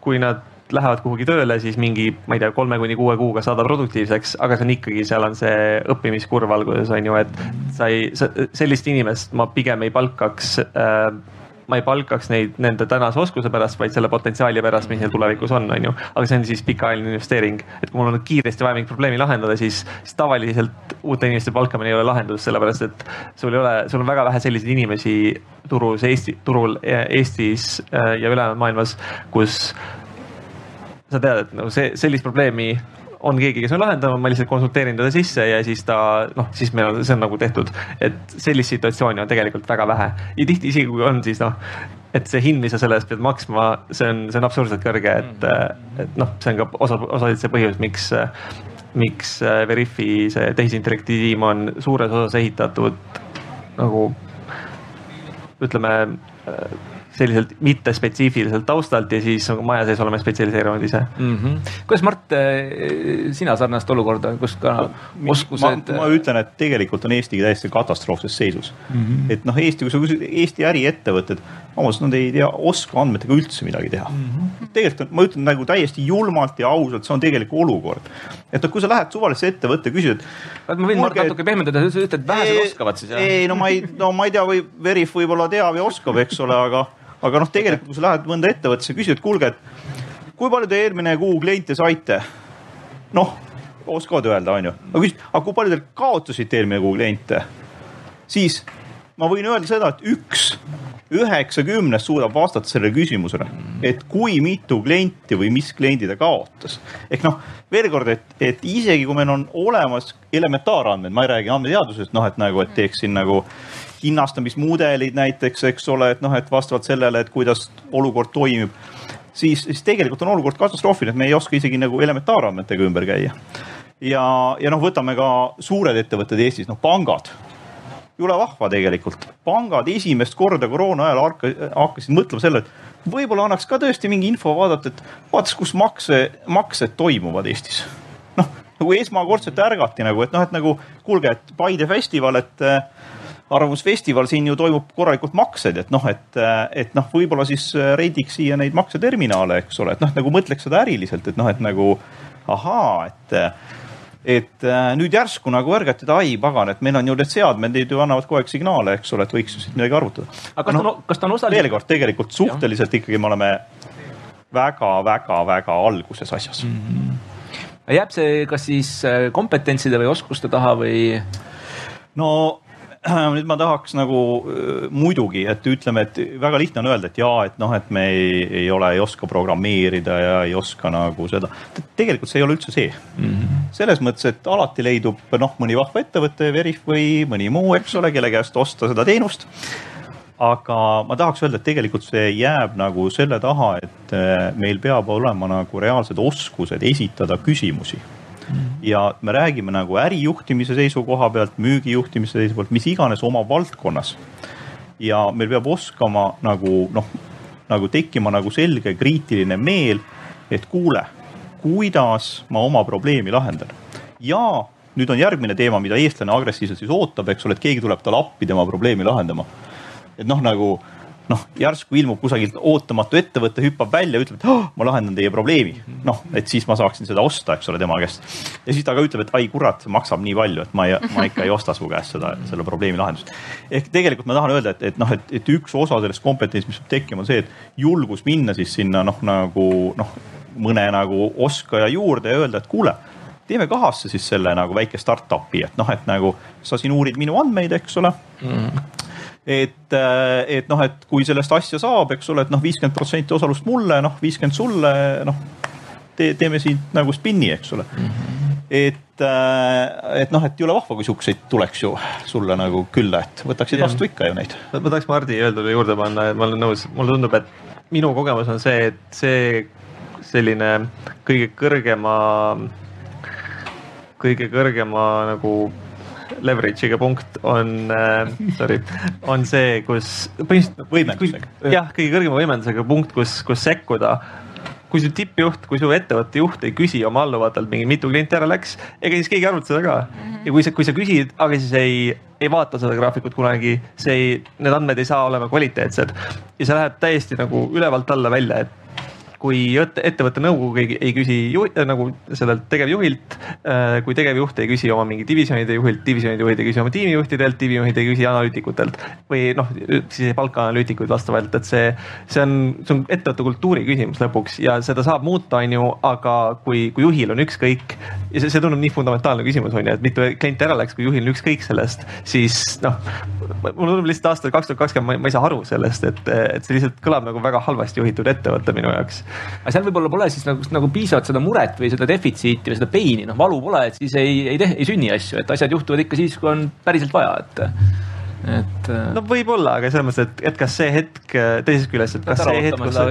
kui nad lähevad kuhugi tööle, siis mingi, ma ei tea, kolme kuni kuue kuuga saada produktiivseks, aga see on ikkagi, seal on see õppimiskurv alguses on ju, et sa ei, sellist inimest ma pigem ei palkaks äh, ma ei palkaks neid nende tänase oskuse pärast, vaid selle potentsiaali pärast, mis neil tulevikus on, on ju. aga see on siis pikaajaline investeering, et kui mul on kiiresti vaja mingit probleemi lahendada, siis, siis tavaliselt uute inimeste palkamine ei ole lahendus, sellepärast et sul ei ole, sul on väga vähe selliseid inimesi turus Eesti, turul Eestis äh, ja ülejäänud maailmas, kus sa tead, et nagu see, sellist probleemi on keegi, kes on lahendanud, ma lihtsalt konsulteerin teda sisse ja siis ta noh, siis meil on, see on nagu tehtud. et sellist situatsiooni on tegelikult väga vähe ja tihti isegi kui on, siis noh, et see hind, mis sa selle eest pead maksma, see on, see on absurdselt kõrge, et, et noh, see on ka osa, osaliselt see põhjus, miks miks Veriffi see tehisintellekti tiim on suures osas ehitatud nagu ütleme selliselt mittespetsiifiliselt taustalt ja siis maja sees oleme spetsialiseerunud ise
mm. -hmm. kuidas Mart, eh, sina sarnast olukorda, kus ka oskused?
ma ütlen, et tegelikult on Eesti täiesti katastroofses seisus mm. -hmm. et noh, Eesti, kui sa küsid Eesti äriettevõtted, ausalt, nad ei tea, oska andmetega üldse midagi teha mm. -hmm. tegelikult ma ütlen nagu täiesti julmalt ja ausalt, see on tegelik olukord. et noh, kui sa lähed suvalisse ettevõtte, küsid.
ma võin Mart natuke pehmendada, sa ütled, et vähesed oskavad siis
ei, no ma ei, no ma ei tea, või Veriff võib-olla teab ja oskab, eks ole, aga aga noh, tegelikult kui sa lähed mõnda ettevõttesse, küsid, kuulge, et kui palju te eelmine kuu kliente saite? noh, oskavad öelda, onju. aga küsid, aga kui palju te kaotasite eelmine kuu kliente? siis ma võin öelda seda, et üks üheksakümnest suudab vastata sellele küsimusele, et kui mitu klienti või mis kliendi ta kaotas. ehk noh, veel kord, et, et isegi kui meil on olemas elementaarandmed, ma ei räägi andmeteadusest, noh, et nagu, et teeksin nagu hinnastamismudelid näiteks, eks ole, et noh, et vastavalt sellele, et kuidas olukord toimib, siis, siis tegelikult on olukord katastroofiline, et me ei oska isegi nagu elementaarandmetega ümber käia. ja, ja noh, võtame ka suured ettevõtted Eestis, noh pangad jule vahva tegelikult. pangad esimest korda koroona ajal hakkasid mõtlema selle, et võib-olla annaks ka tõesti mingi info vaadata, et vaataks, kus makse, maksed toimuvad Eestis. noh, nagu esmakordselt ärgati nagu, et noh, et nagu kuulge, et Paide festival, et arvamusfestival siin ju toimub korralikult maksed, et noh, et, et noh, võib-olla siis rendiks siia neid makseterminale, eks ole, et noh, nagu mõtleks seda äriliselt, et noh, et nagu ahaa, et et nüüd järsku nagu ärgati, et ai pagan, et meil on ju need seadmed, need ju annavad kogu aeg signaale, eks ole, et võiks ju siit midagi arvutada.
aga kas no, ta on, kas ta on osaliselt?
veel kord, tegelikult suhteliselt ja. ikkagi me oleme väga-väga-väga alguses asjas mm.
-hmm. jääb see kas siis kompetentside või oskuste taha või?
no nüüd ma tahaks nagu muidugi, et ütleme, et väga lihtne on öelda, et jaa, et noh, et me ei, ei ole, ei oska programmeerida ja ei oska nagu seda. tegelikult see ei ole üldse see mm. -hmm. selles mõttes, et alati leidub noh, mõni vahva ettevõte, Veriff või mõni muu, eks ole, kelle käest osta seda teenust aga ma tahaks öelda, et tegelikult see jääb nagu selle taha, et äh, meil peab olema nagu reaalsed oskused esitada küsimusi ja me räägime nagu ärijuhtimise seisukoha pealt, müügijuhtimise seisukohalt, mis iganes oma valdkonnas. ja meil peab oskama nagu noh, nagu tekkima nagu selge kriitiline meel, et kuule, kuidas ma oma probleemi lahendan. ja nüüd on järgmine teema, mida eestlane agressiivselt siis ootab, eks ole, et keegi tuleb talle appi tema probleemi lahendama. et noh, nagu noh, järsku ilmub kusagilt ootamatu ettevõte, hüppab välja, ütleb, et oh, ma lahendan teie probleemi. noh, et siis ma saaksin seda osta, eks ole, tema käest. ja siis ta ka ütleb, et ai kurat, maksab nii palju, et ma ei, ma ikka ei osta su käest seda, selle probleemi lahendust. ehk tegelikult ma tahan öelda, et, et noh, et, et üks osa sellest kompetentsist, mis peab tekkima, on see, et julgus minna siis sinna noh, nagu noh, mõne nagu oskaja juurde ja öelda, et kuule teeme kahasse siis selle nagu väike startup'i, et noh, et nagu sa siin uurid minu andmeid, eks ole mm et, et noh, et kui sellest asja saab, eks ole, et noh, viiskümmend protsenti osalust mulle, noh, viiskümmend sulle, noh te,. teeme siin nagu spinni, eks ole mm. -hmm. et, et noh, et jõle vahva, kui siukseid tuleks ju sulle nagu külla, et võtaksid vastu ikka ju neid.
ma tahaks Mardi öeldule juurde panna, et ma olen nõus, mulle tundub, et minu kogemus on see, et see selline kõige kõrgema kõige kõrgema nagu leverage'iga punkt on äh,, sorry, on see, kus
põhimõtteliselt võimendusega.
jah, kõige kõrgema võimendusega punkt, kus, kus sekkuda kui su tippjuht, kui su ettevõtte juht ei küsi oma alluvatelt mingi mitu klienti ära läks, ega siis keegi ei arvuta seda ka mm. -hmm. ja kui sa, kui sa küsid, aga siis ei, ei vaata seda graafikut kunagi, see ei, need andmed ei saa olema kvaliteetsed. ja see läheb täiesti nagu ülevalt alla välja, et kui ettevõtte nõukogu ei, ei küsi juhi, äh, nagu sellelt tegevjuhilt, äh, kui tegevjuht ei küsi oma mingi divisjonide juhilt, divisjonide juhid ei küsi oma tiimijuhtidelt, tiimijuhid ei küsi analüütikutelt või noh, siis ei palka analüütikuid vastavalt, et see, see on, see on ettevõtte kultuuri küsimus lõpuks ja seda saab muuta, on ju, aga kui, kui juhil on ükskõik ja see, see tundub nii fundamentaalne küsimus on ju, et mitu klienti ära läks, kui juhil on ükskõik sellest, siis noh, mulle tundub lihtsalt aastal kaks tuhat kakskümmend ma ei saa aru sellest, et, et see lihtsalt kõlab nagu väga halvasti juhitud ettevõte minu jaoks
aga seal võib-olla pole siis nagu, nagu piisavalt seda muret või seda defitsiiti või seda peini, noh valu pole, et siis ei, ei, ei sünni asju, et asjad juhtuvad ikka siis, kui on päriselt vaja, et et.
Äh, no võib-olla, aga selles mõttes, et, et kas see hetk teisest küljest, et kas see hetk, kus sa,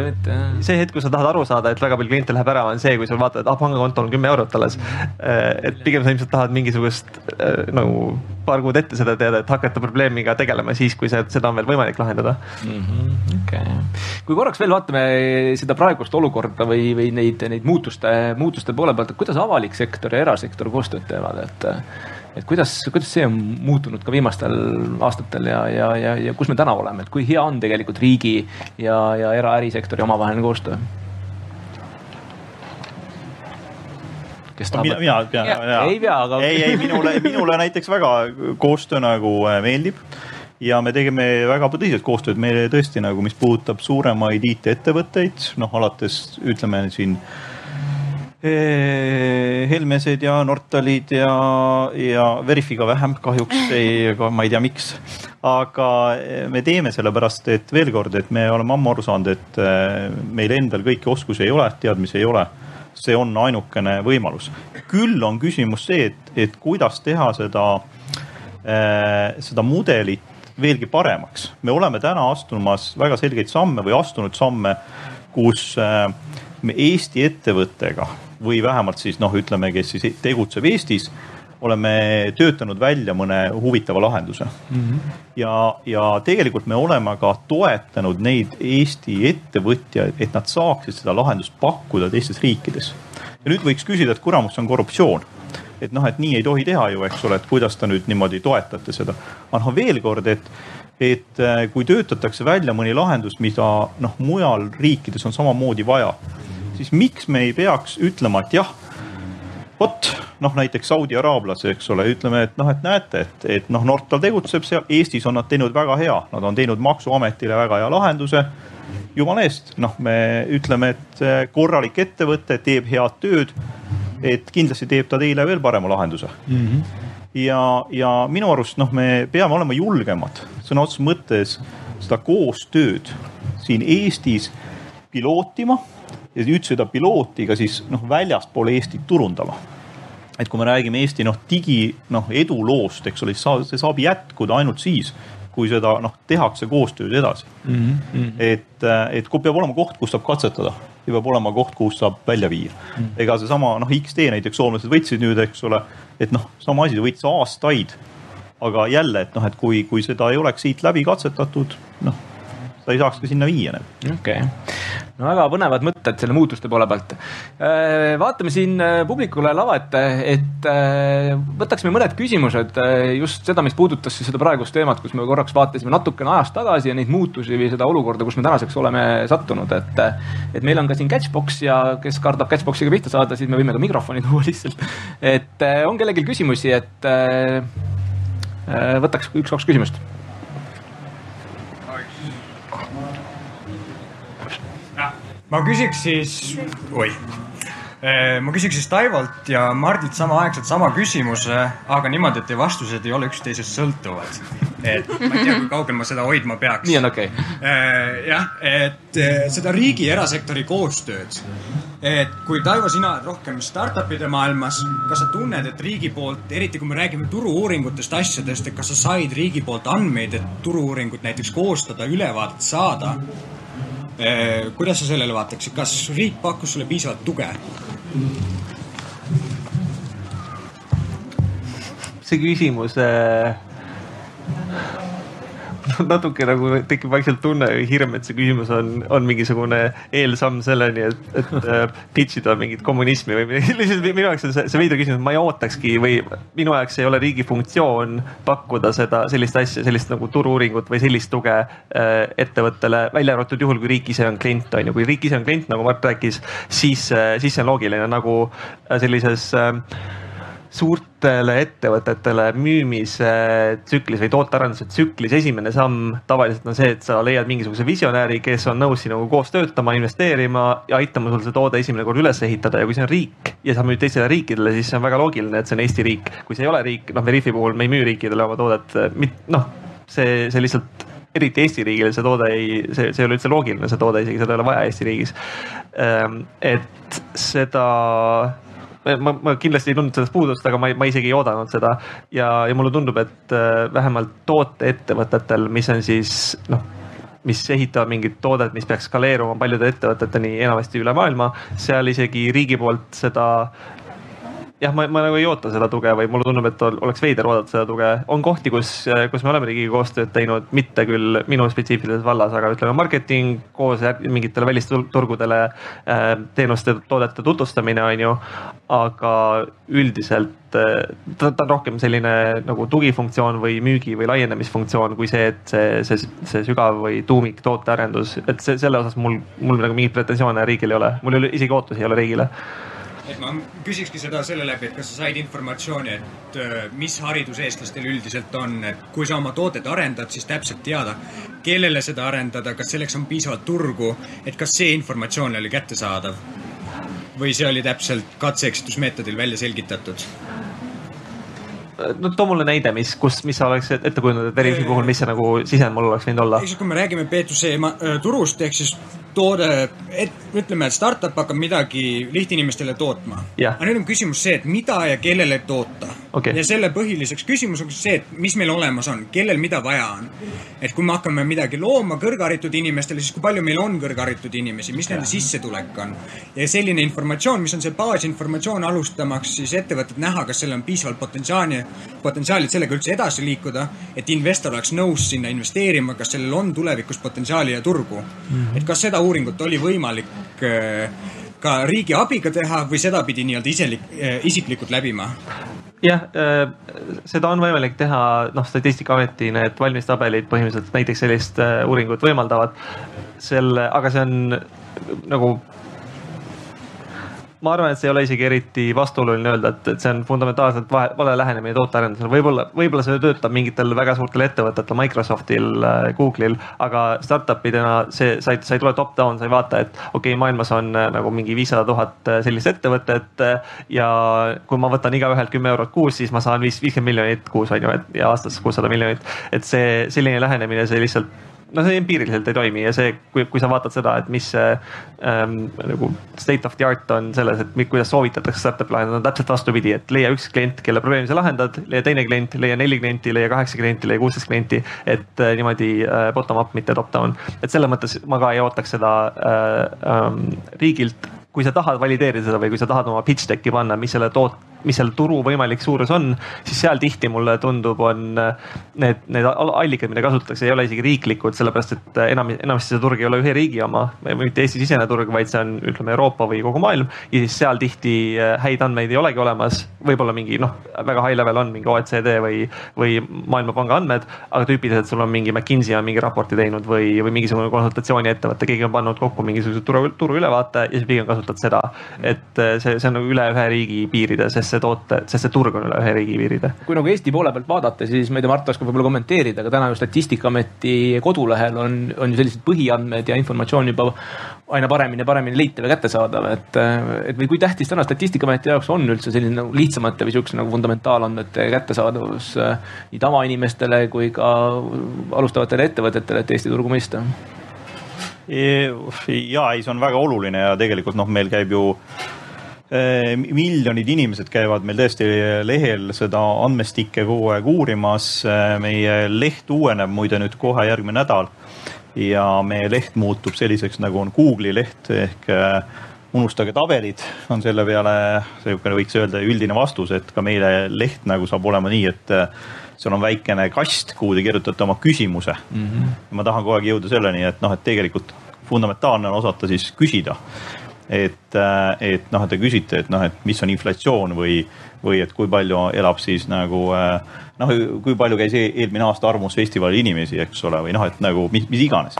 see hetk, kus sa tahad aru saada, et väga palju kliente läheb ära, on see, kui sa vaatad, et ah pangakontol on kümme eurot alles. Äh, et pigem sa ilmselt tahad mingisugust äh, nagu paar kuud ette seda teada, et hakata probleemiga tegelema siis, kui see, seda on veel võimalik lahendada
mm. -hmm, okay. kui korraks veel vaatame seda praegust olukorda või, või neid, neid muutuste, muutuste poole pealt, et kuidas avalik sektor ja erasektor koostööd teevad, et et kuidas, kuidas see on muutunud ka viimastel aastatel ja, ja, ja, ja kus me täna oleme, et kui hea on tegelikult riigi ja, ja era-ärisektori omavaheline koostöö?
kes tahab mina, mina pean.
ei pea, aga.
ei, ei minule, minule näiteks väga koostöö nagu äh, meeldib ja me tegime väga tõsiselt koostööd, me tõesti nagu, mis puudutab suuremaid IT-ettevõtteid, noh alates ütleme siin Helmesed ja Nortalid ja, ja Verifiga vähem kahjuks, ei, ma ei tea, miks. aga me teeme sellepärast, et veel kord, et me oleme ammu aru saanud, et meil endal kõiki oskusi ei ole, teadmisi ei ole. see on ainukene võimalus. küll on küsimus see, et, et kuidas teha seda, seda mudelit veelgi paremaks. me oleme täna astumas väga selgeid samme või astunud samme, kus me Eesti ettevõttega või vähemalt siis noh, ütleme, kes siis tegutseb Eestis, oleme töötanud välja mõne huvitava lahenduse mm. -hmm. ja, ja tegelikult me oleme ka toetanud neid Eesti ettevõtjaid, et nad saaksid seda lahendust pakkuda teistes riikides. ja nüüd võiks küsida, et kuramus on korruptsioon et noh, et nii ei tohi teha ju, eks ole, et kuidas te nüüd niimoodi toetate seda. aga noh, veel kord, et, et äh, kui töötatakse välja mõni lahendus, mida noh, mujal riikides on samamoodi vaja siis miks me ei peaks ütlema, et jah, vot noh, näiteks Saudi araablase, eks ole, ütleme, et noh, et näete, et, et noh, Nortal tegutseb seal, Eestis on nad teinud väga hea, nad on teinud maksuametile väga hea lahenduse. jumala eest, noh, me ütleme, et korralik ettevõte teeb head tööd. et kindlasti teeb ta teile veel parema lahenduse mm. -hmm. ja, ja minu arust noh, me peame olema julgemad sõna otseses mõttes seda koostööd siin Eestis pilootima ja nüüd seda pilooti ka siis noh, väljaspool Eestit turundama et kui me räägime Eesti noh, digi noh eduloost, eks ole, siis see saab jätkuda ainult siis, kui seda noh, tehakse koostöös edasi mm. -hmm. et, et kui peab olema koht, kus saab katsetada ja peab olema koht, kus saab välja viia mm. -hmm. ega seesama noh, XD näiteks soomlased võtsid nüüd, eks ole, et noh, sama asi, võttis aastaid. aga jälle, et noh, et kui, kui seda ei oleks siit läbi katsetatud, noh sa ei saaks ka sinna viia.
okei okay., no väga põnevad mõtted selle muutuste poole pealt. vaatame siin publikule lava ette, et võtaksime mõned küsimused just seda, mis puudutas siis seda praegust teemat, kus me korraks vaatasime natukene ajas tagasi ja neid muutusi või seda olukorda, kus me tänaseks oleme sattunud, et. et meil on ka siin catchbox ja kes kardab catchbox'iga pihta saada, siis me võime ka mikrofoni tuua lihtsalt. et on kellelgi küsimusi, et võtaks üks-kaks küsimust
ma küsiks siis, oi, ma küsiks siis Taivolt ja Mardilt samaaegselt sama küsimuse, aga niimoodi, et teie vastused ei ole üksteisest sõltuvad. et ma ei tea, kui kaugel ma seda hoidma peaks.
nii on okei okay..
jah, et seda riigi ja erasektori koostööd. et kui Taivo, sina oled rohkem startup'ide maailmas, kas sa tunned, et riigi poolt, eriti kui me räägime turu-uuringutest, asjadest, et kas sa said riigi poolt andmeid, et turu-uuringut näiteks koostada, ülevaadet saada kuidas sa sellele vaataksid, kas riik pakkus sulle piisavalt tuge?
see küsimus äh, natuke nagu tekib vaikselt tunne või hirm, et see küsimus on, on mingisugune eelsamm selleni, et, et äh, pitch ida mingit kommunismi või midagi. lihtsalt minu jaoks on see, see veider küsimus, ma ei ootakski või minu jaoks ei ole riigi funktsioon pakkuda seda, sellist asja, sellist nagu turu-uuringut või sellist tuge äh, ettevõttele, välja arvatud juhul, kui riik ise on klient, on ju. kui riik ise on klient, nagu Mart rääkis, siis, siis see on loogiline nagu sellises äh, suurtele ettevõtetele müümise tsüklis või tootearenduse tsüklis esimene samm tavaliselt on see, et sa leiad mingisuguse visionääri, kes on nõus sinuga koos töötama, investeerima ja aitama sul see toode esimene kord üles ehitada ja kui see on riik ja sa müüd teistele riikidele, siis see on väga loogiline, et see on Eesti riik. kui see ei ole riik, noh, Veriffi puhul me ei müü riikidele oma toodet, noh, see, see lihtsalt eriti Eesti riigile see toode ei, see, see ei ole üldse loogiline, see toode isegi seda ei ole vaja Eesti riigis. Ehm, et seda ma, ma kindlasti ei tundnud sellest puudust, aga ma, ma isegi ei oodanud seda. ja, ja mulle tundub, et äh, vähemalt tooteettevõtetel, mis on siis noh mis ehitavad mingit toodet, mis peaks skaleeruma paljude ettevõteteni enamasti üle maailma, seal isegi riigi poolt seda jah, ma, ma nagu ei oota seda tuge või mulle tundub, et oleks veider oodata seda tuge. on kohti, kus, kus me oleme riigiga koostööd teinud, mitte küll minu spetsiifilises vallas, aga ütleme marketing koos mingitele välisturgudele äh, teenuste, toodete tutvustamine on ju. aga üldiselt äh, ta, ta on rohkem selline nagu tugifunktsioon või müügi või laienemisfunktsioon kui see, et see, see, see sügav või tuumik tootearendus, et see selle osas mul, mul nagu mingeid pretensioone riigil ei ole, mul ei ole isegi ootusi ei ole riigile
et ma küsikski seda selle läbi, et kas sa said informatsiooni, et äh, mis haridus eestlastel üldiselt on, et kui sa oma toodet arendad, siis täpselt teada, kellele seda arendada, kas selleks on piisavalt turgu, et kas see informatsioon oli kättesaadav? või see oli täpselt katse-eksitusmeetodil välja selgitatud?
No too mulle näide, mis, kus, mis sa oleks ette kujundanud, et Verifi puhul, mis see nagu sisend mul oleks võinud olla?
siis, kui me räägime B2C äh, turust, ehk siis toode, et ütleme, et startup hakkab midagi lihtinimestele tootma. Aga nüüd on küsimus see, et mida ja kellele toota
okay..
ja selle põhiliseks küsimuseks see, et mis meil olemas on, kellel mida vaja on. et kui me hakkame midagi looma kõrgharitud inimestele, siis kui palju meil on kõrgharitud inimesi, mis nende sissetulek on. ja selline informatsioon, mis on see baasinformatsioon alustamaks siis ettevõtet näha, kas sellel on piisavalt potentsiaali, potentsiaali, et sellega üldse edasi liikuda. et investor oleks nõus sinna investeerima, kas sellel on tulevikus potentsiaali ja turgu mm. -hmm. et kas seda uuringut oli võimalik äh, ka riigi abiga teha või sedapidi nii-öelda iselik, äh, isiklikult läbima?
Jah, äh, seda on võimalik teha, noh, Statistikaameti need valmistabelid põhimõtteliselt näiteks sellist uuringut võimaldavad. selle, aga see on nagu ma arvan, et see ei ole isegi eriti vastuoluline öelda, et, et see on fundamentaalselt vahe, vale lähenemine tootearendusele. võib-olla, võib-olla see töötab mingitel väga suurtel ettevõtetel, Microsoftil, äh, Google'il, aga startup idena see, sa ei, sa ei tule top-down, sa ei vaata, et okei okay,, maailmas on äh, nagu mingi viissada tuhat äh, sellist ettevõtet. ja kui ma võtan igaühelt kümme eurot kuus, siis ma saan viis, viiskümmend miljonit kuus on ju, et ja aastas kuussada miljonit. et see selline lähenemine, see lihtsalt no see empiiriliselt ei toimi ja see, kui, kui sa vaatad seda, et mis see ähm, nagu state of the art on selles, et kuidas soovitatakse startup'i lahendada, on täpselt vastupidi, et leia üks klient, kelle probleemi sa lahendad, leia teine klient, leia neli klienti, leia kaheksa klienti, leia kuusteist klienti. et äh, niimoodi äh, bottom up, mitte top down, et selles mõttes ma ka ei ootaks seda äh, ähm, riigilt kui sa tahad valideerida seda või kui sa tahad oma pitch deck'i panna, mis selle toot-, mis selle turu võimalik suurus on, siis seal tihti mulle tundub, on äh, need, need al- allikad, mida kasutatakse, ei ole isegi riiklikud, sellepärast et äh, enam, enamasti see turg ei ole ühe riigi oma, mitte Eesti-sisene turg, vaid see on, ütleme Euroopa või kogu maailm. ja siis seal tihti äh, häid andmeid ei olegi olemas, võib-olla mingi noh, väga high level on mingi OECD või, või Maailmapanga andmed, aga tüüpiliselt sul on mingi McKinsey on mingi raporti teinud või, või mingisugune konsultatsiooniettevõte, keegi on pannud kokku mingisuguse turu, turu ülevaate ja siis pigem kasutad seda. et see, see on nagu üle ühe riigi piiride, sest see toote, sest see turg on üle ühe riigi piiride.
kui nagu Eesti poole pealt vaadata, siis ma ei tea, Mart oskab võib-olla kommenteerida, aga täna ju Statistikaameti kodulehel on, on ju sellised põhiandmed ja informatsioon juba aina paremini ja paremini leitav ja kättesaadav, et, et või kui tähtis täna Statistikaameti jaoks on üldse selline nagu lihtsamate või sihukese nagu fundamentaalandmete kättesaadavus äh, nii tavainimestele kui ka alustavatele ettevõtetele, et Eesti turgu mõista?
ja ei, see on väga oluline ja tegelikult noh, meil käib ju miljonid inimesed käivad meil tõesti lehel seda andmestikke kogu aeg uurimas. meie leht uueneb muide nüüd kohe järgmine nädal ja meie leht muutub selliseks, nagu on Google'i leht ehk eh, unustage tabelid, on selle peale niisugune võiks öelda üldine vastus, et ka meile leht nagu saab olema nii, et seal on väikene kast, kuhu te kirjutate oma küsimuse mm. -hmm. ma tahan kogu aeg jõuda selleni, et noh, et tegelikult fundamentaalne on osata siis küsida. Et, et noh, te küsite, et noh, et mis on inflatsioon või, või et kui palju elab siis nagu noh, kui palju käis e- eelmine aasta Arvamus festivalil inimesi, eks ole, või noh, et nagu mis, mis iganes.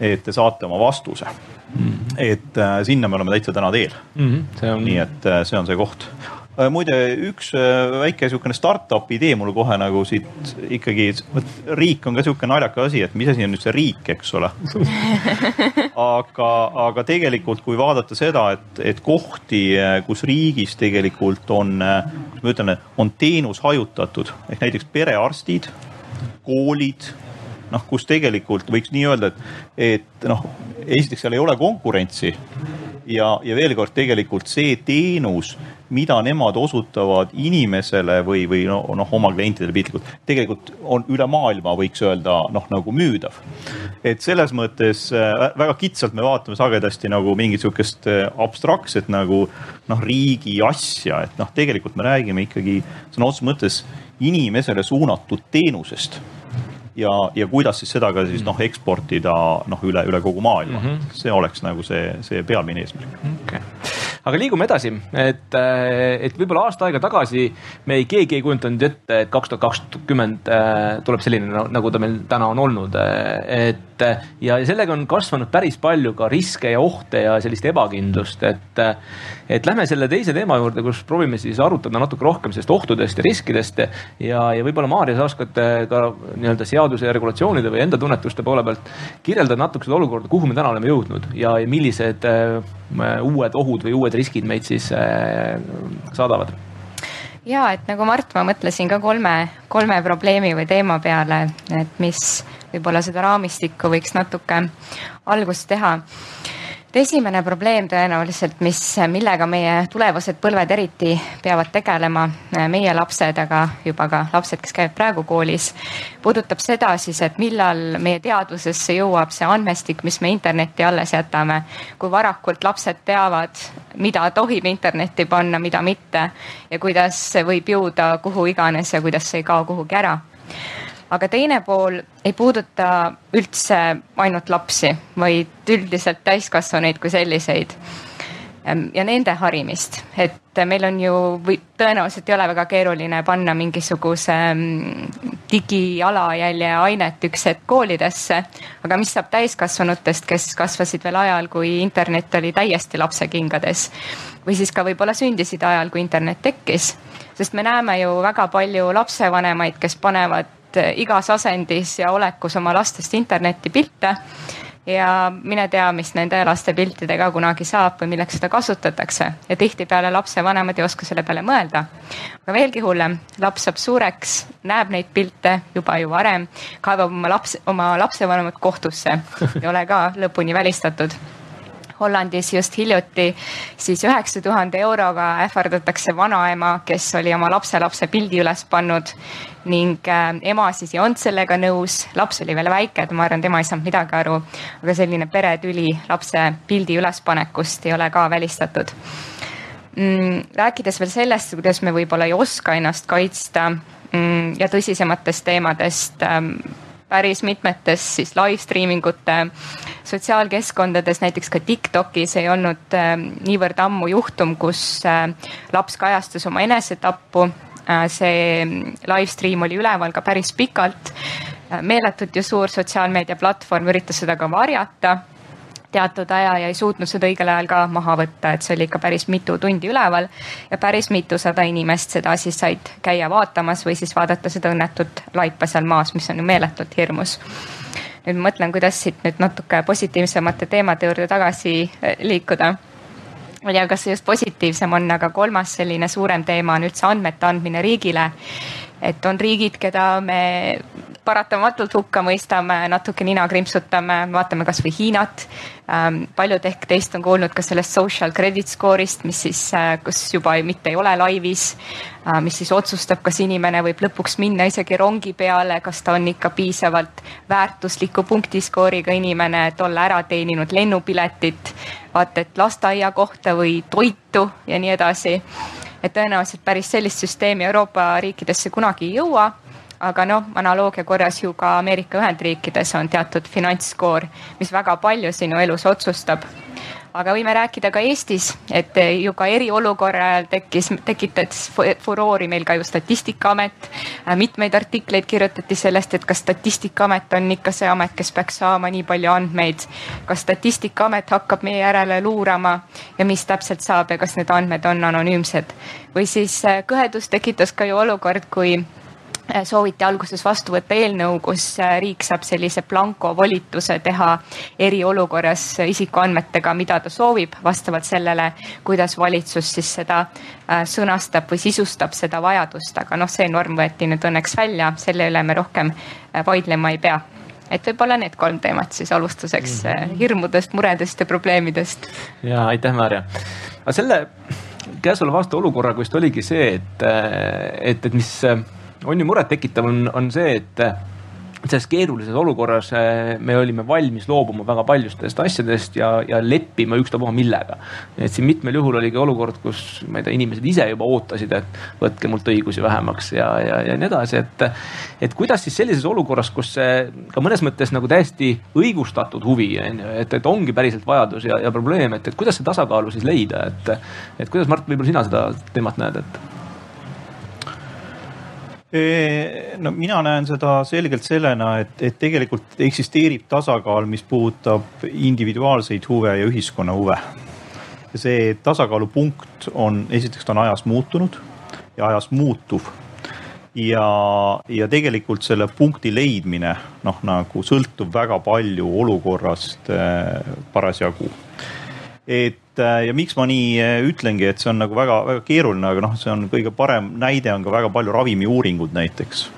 et te saate oma vastuse mm. -hmm. et äh, sinna me oleme täitsa täna teel
mm. -hmm. On...
nii et äh, see on see koht muide, üks väike niisugune startup'i idee mul kohe nagu siit ikkagi, riik on ka niisugune naljakas asi, et mis asi on nüüd see riik, eks ole. aga, aga tegelikult, kui vaadata seda, et, et kohti, kus riigis tegelikult on, kuidas ma ütlen, on teenus hajutatud ehk näiteks perearstid, koolid noh, kus tegelikult võiks nii öelda, et, et noh, esiteks seal ei ole konkurentsi ja, ja veel kord tegelikult see teenus, mida nemad osutavad inimesele või, või noh no, oma klientidele piltlikult, tegelikult on üle maailma, võiks öelda noh, nagu müüdav. et selles mõttes äh, väga kitsalt me vaatame sagedasti nagu mingit sihukest äh, abstraktset nagu noh, riigi asja, et noh, tegelikult me räägime ikkagi sõna otseses mõttes inimesele suunatud teenusest ja, ja kuidas siis seda ka siis noh, eksportida noh, üle, üle kogu maailma mm. -hmm. see oleks nagu see, see peamine eesmärk
okay aga liigume edasi, et, et võib-olla aasta aega tagasi me ei, keegi ei kujutanud ette, et kaks tuhat kakskümmend äh, tuleb selline, nagu ta meil täna on olnud. et ja sellega on kasvanud päris palju ka riske ja ohte ja sellist ebakindlust, et, et lähme selle teise teema juurde, kus proovime siis arutada natuke rohkem sellest ohtudest ja riskidest ja, ja võib-olla Maarja, sa oskad ka nii-öelda seaduse ja regulatsioonide või enda tunnetuste poole pealt kirjeldada natuke seda olukorda, kuhu me täna oleme jõudnud ja, ja millised uued ohud või uued riskid meid siis saadavad.
Ja et nagu Mart, ma mõtlesin ka kolme, kolme probleemi või teema peale, et mis võib-olla seda raamistikku võiks natuke algust teha. et esimene probleem tõenäoliselt, mis, millega meie tulevased põlved eriti peavad tegelema, meie lapsed, aga juba ka lapsed, kes käivad praegu koolis, puudutab seda siis, et millal meie teadvusesse jõuab see andmestik, mis me internetti alles jätame. kui varakult lapsed teavad, mida tohib internetti panna, mida mitte ja kuidas see võib jõuda kuhu iganes ja kuidas see ei kao kuhugi ära aga teine pool ei puuduta üldse ainult lapsi, vaid üldiselt täiskasvanuid kui selliseid. ja nende harimist, et meil on ju või tõenäoliselt ei ole väga keeruline panna mingisuguse digijalajälje ainet üks hetk koolidesse. aga mis saab täiskasvanutest, kes kasvasid veel ajal, kui internet oli täiesti lapsekingades või siis ka võib-olla sündisid ajal, kui internet tekkis sest me näeme ju väga palju lapsevanemaid, kes panevad igas asendis ja olekus oma lastest internetti pilte ja mine tea, mis nende laste piltidega kunagi saab või milleks seda kasutatakse ja tihtipeale lapsevanemad ei oska selle peale mõelda. aga veelgi hullem, laps saab suureks, näeb neid pilte juba ju varem, kaevab oma laps, oma lapsevanemad kohtusse, ei ole ka lõpuni välistatud Hollandis just hiljuti, siis üheksa tuhande euroga ähvardatakse vanaema, kes oli oma lapselapse pildi üles pannud ning äh, ema siis ei olnud sellega nõus, laps oli veel väike, et ma arvan, tema ei saanud midagi aru. aga selline peretüli lapse pildi ülespanekust ei ole ka välistatud mm,. rääkides veel sellest, kuidas me võib-olla ei oska ennast kaitsta mm, ja tõsisematest teemadest ähm, päris mitmetes siis live streaming ute sotsiaalkeskkondades, näiteks ka Tiktokis ei olnud äh, niivõrd ammu juhtum, kus äh, laps kajastas oma enesetappu äh,. see live stream oli üleval ka päris pikalt. Äh, meeletult ju suur sotsiaalmeediaplatvorm üritas seda ka varjata teatud aja ja ei suutnud seda õigel ajal ka maha võtta, et see oli ikka päris mitu tundi üleval ja päris mitusada inimest seda siis said käia vaatamas või siis vaadata seda õnnetut laipa seal maas, mis on ju meeletult hirmus. nüüd mõtlen, kuidas siit nüüd natuke positiivsemate teemade juurde tagasi eh, liikuda ma ei tea, kas see just positiivsem on, aga kolmas selline suurem teema on üldse andmete andmine riigile. Et on riigid, keda me paratamatult hukka mõistame, natuke nina krimpsutame, vaatame kasvõi Hiinat. Ähm, paljud ehk teist on kuulnud ka sellest social credit score'ist, mis siis, äh, kus juba mitte ei ole laivis, äh, mis siis otsustab, kas inimene võib lõpuks minna isegi rongi peale, kas ta on ikka piisavalt väärtusliku punktiskooriga inimene, et olla ära teeninud lennupiletit, vaata et lasteaia kohta või toitu ja nii edasi et tõenäoliselt päris sellist süsteemi Euroopa riikidesse kunagi ei jõua aga noh, analoogia korras ju ka Ameerika Ühendriikides on teatud finantsskoor, mis väga palju sinu elus otsustab. Aga võime rääkida ka Eestis, et ju ka eriolukorra ajal tekkis, tekitas furoori meil ka ju Statistikaamet. mitmeid artikleid kirjutati sellest, et kas Statistikaamet on ikka see amet, kes peaks saama nii palju andmeid. kas Statistikaamet hakkab meie järele luurama ja mis täpselt saab ja kas need andmed on anonüümsed või siis kõhedust tekitas ka ju olukord, kui Äh, sooviti alguses vastu võtta eelnõu, kus äh, riik saab sellise blanko volituse teha eriolukorras isikuandmetega, mida ta soovib, vastavalt sellele, kuidas valitsus siis seda äh, sõnastab või sisustab seda vajadust, aga noh, see norm võeti nüüd õnneks välja, selle üle me rohkem vaidlema ei pea et võib-olla need kolm teemat siis alustuseks mm hirmudest, muredest ja probleemidid.
ja aitäh, Maarja. aga selle käesoleva aasta olukorraga vist oligi see, et, et, et mis on ju murettekitav, on, on see, et selles keerulises olukorras eh, me olime valmis loobuma väga paljustest asjadest ja, ja leppima ükstapuha millega. et siin mitmel juhul oligi olukord, kus ma ei tea, inimesed ise juba ootasid, et võtke mult õigusi vähemaks ja, ja, ja nii edasi, et. et kuidas siis sellises olukorras, kus see ka mõnes mõttes nagu täiesti õigustatud huvi on ju, et, et ongi päriselt vajadus ja, ja probleem, et, et kuidas see tasakaalu siis leida, et. et kuidas Mart, võib-olla sina seda teemat näed, et
no mina näen seda selgelt sellena, et, et tegelikult eksisteerib tasakaal, mis puudutab individuaalseid huve ja ühiskonna huve. see tasakaalupunkt on, esiteks ta on ajas muutunud ja ajas muutuv. ja, ja tegelikult selle punkti leidmine noh, nagu sõltub väga palju olukorrast äh, parasjagu. Et Äh, ja miks ma nii äh, ütlengi, et see on nagu väga-väga keeruline, aga noh, see on kõige parem näide on ka väga palju ravimiuuringud näiteks.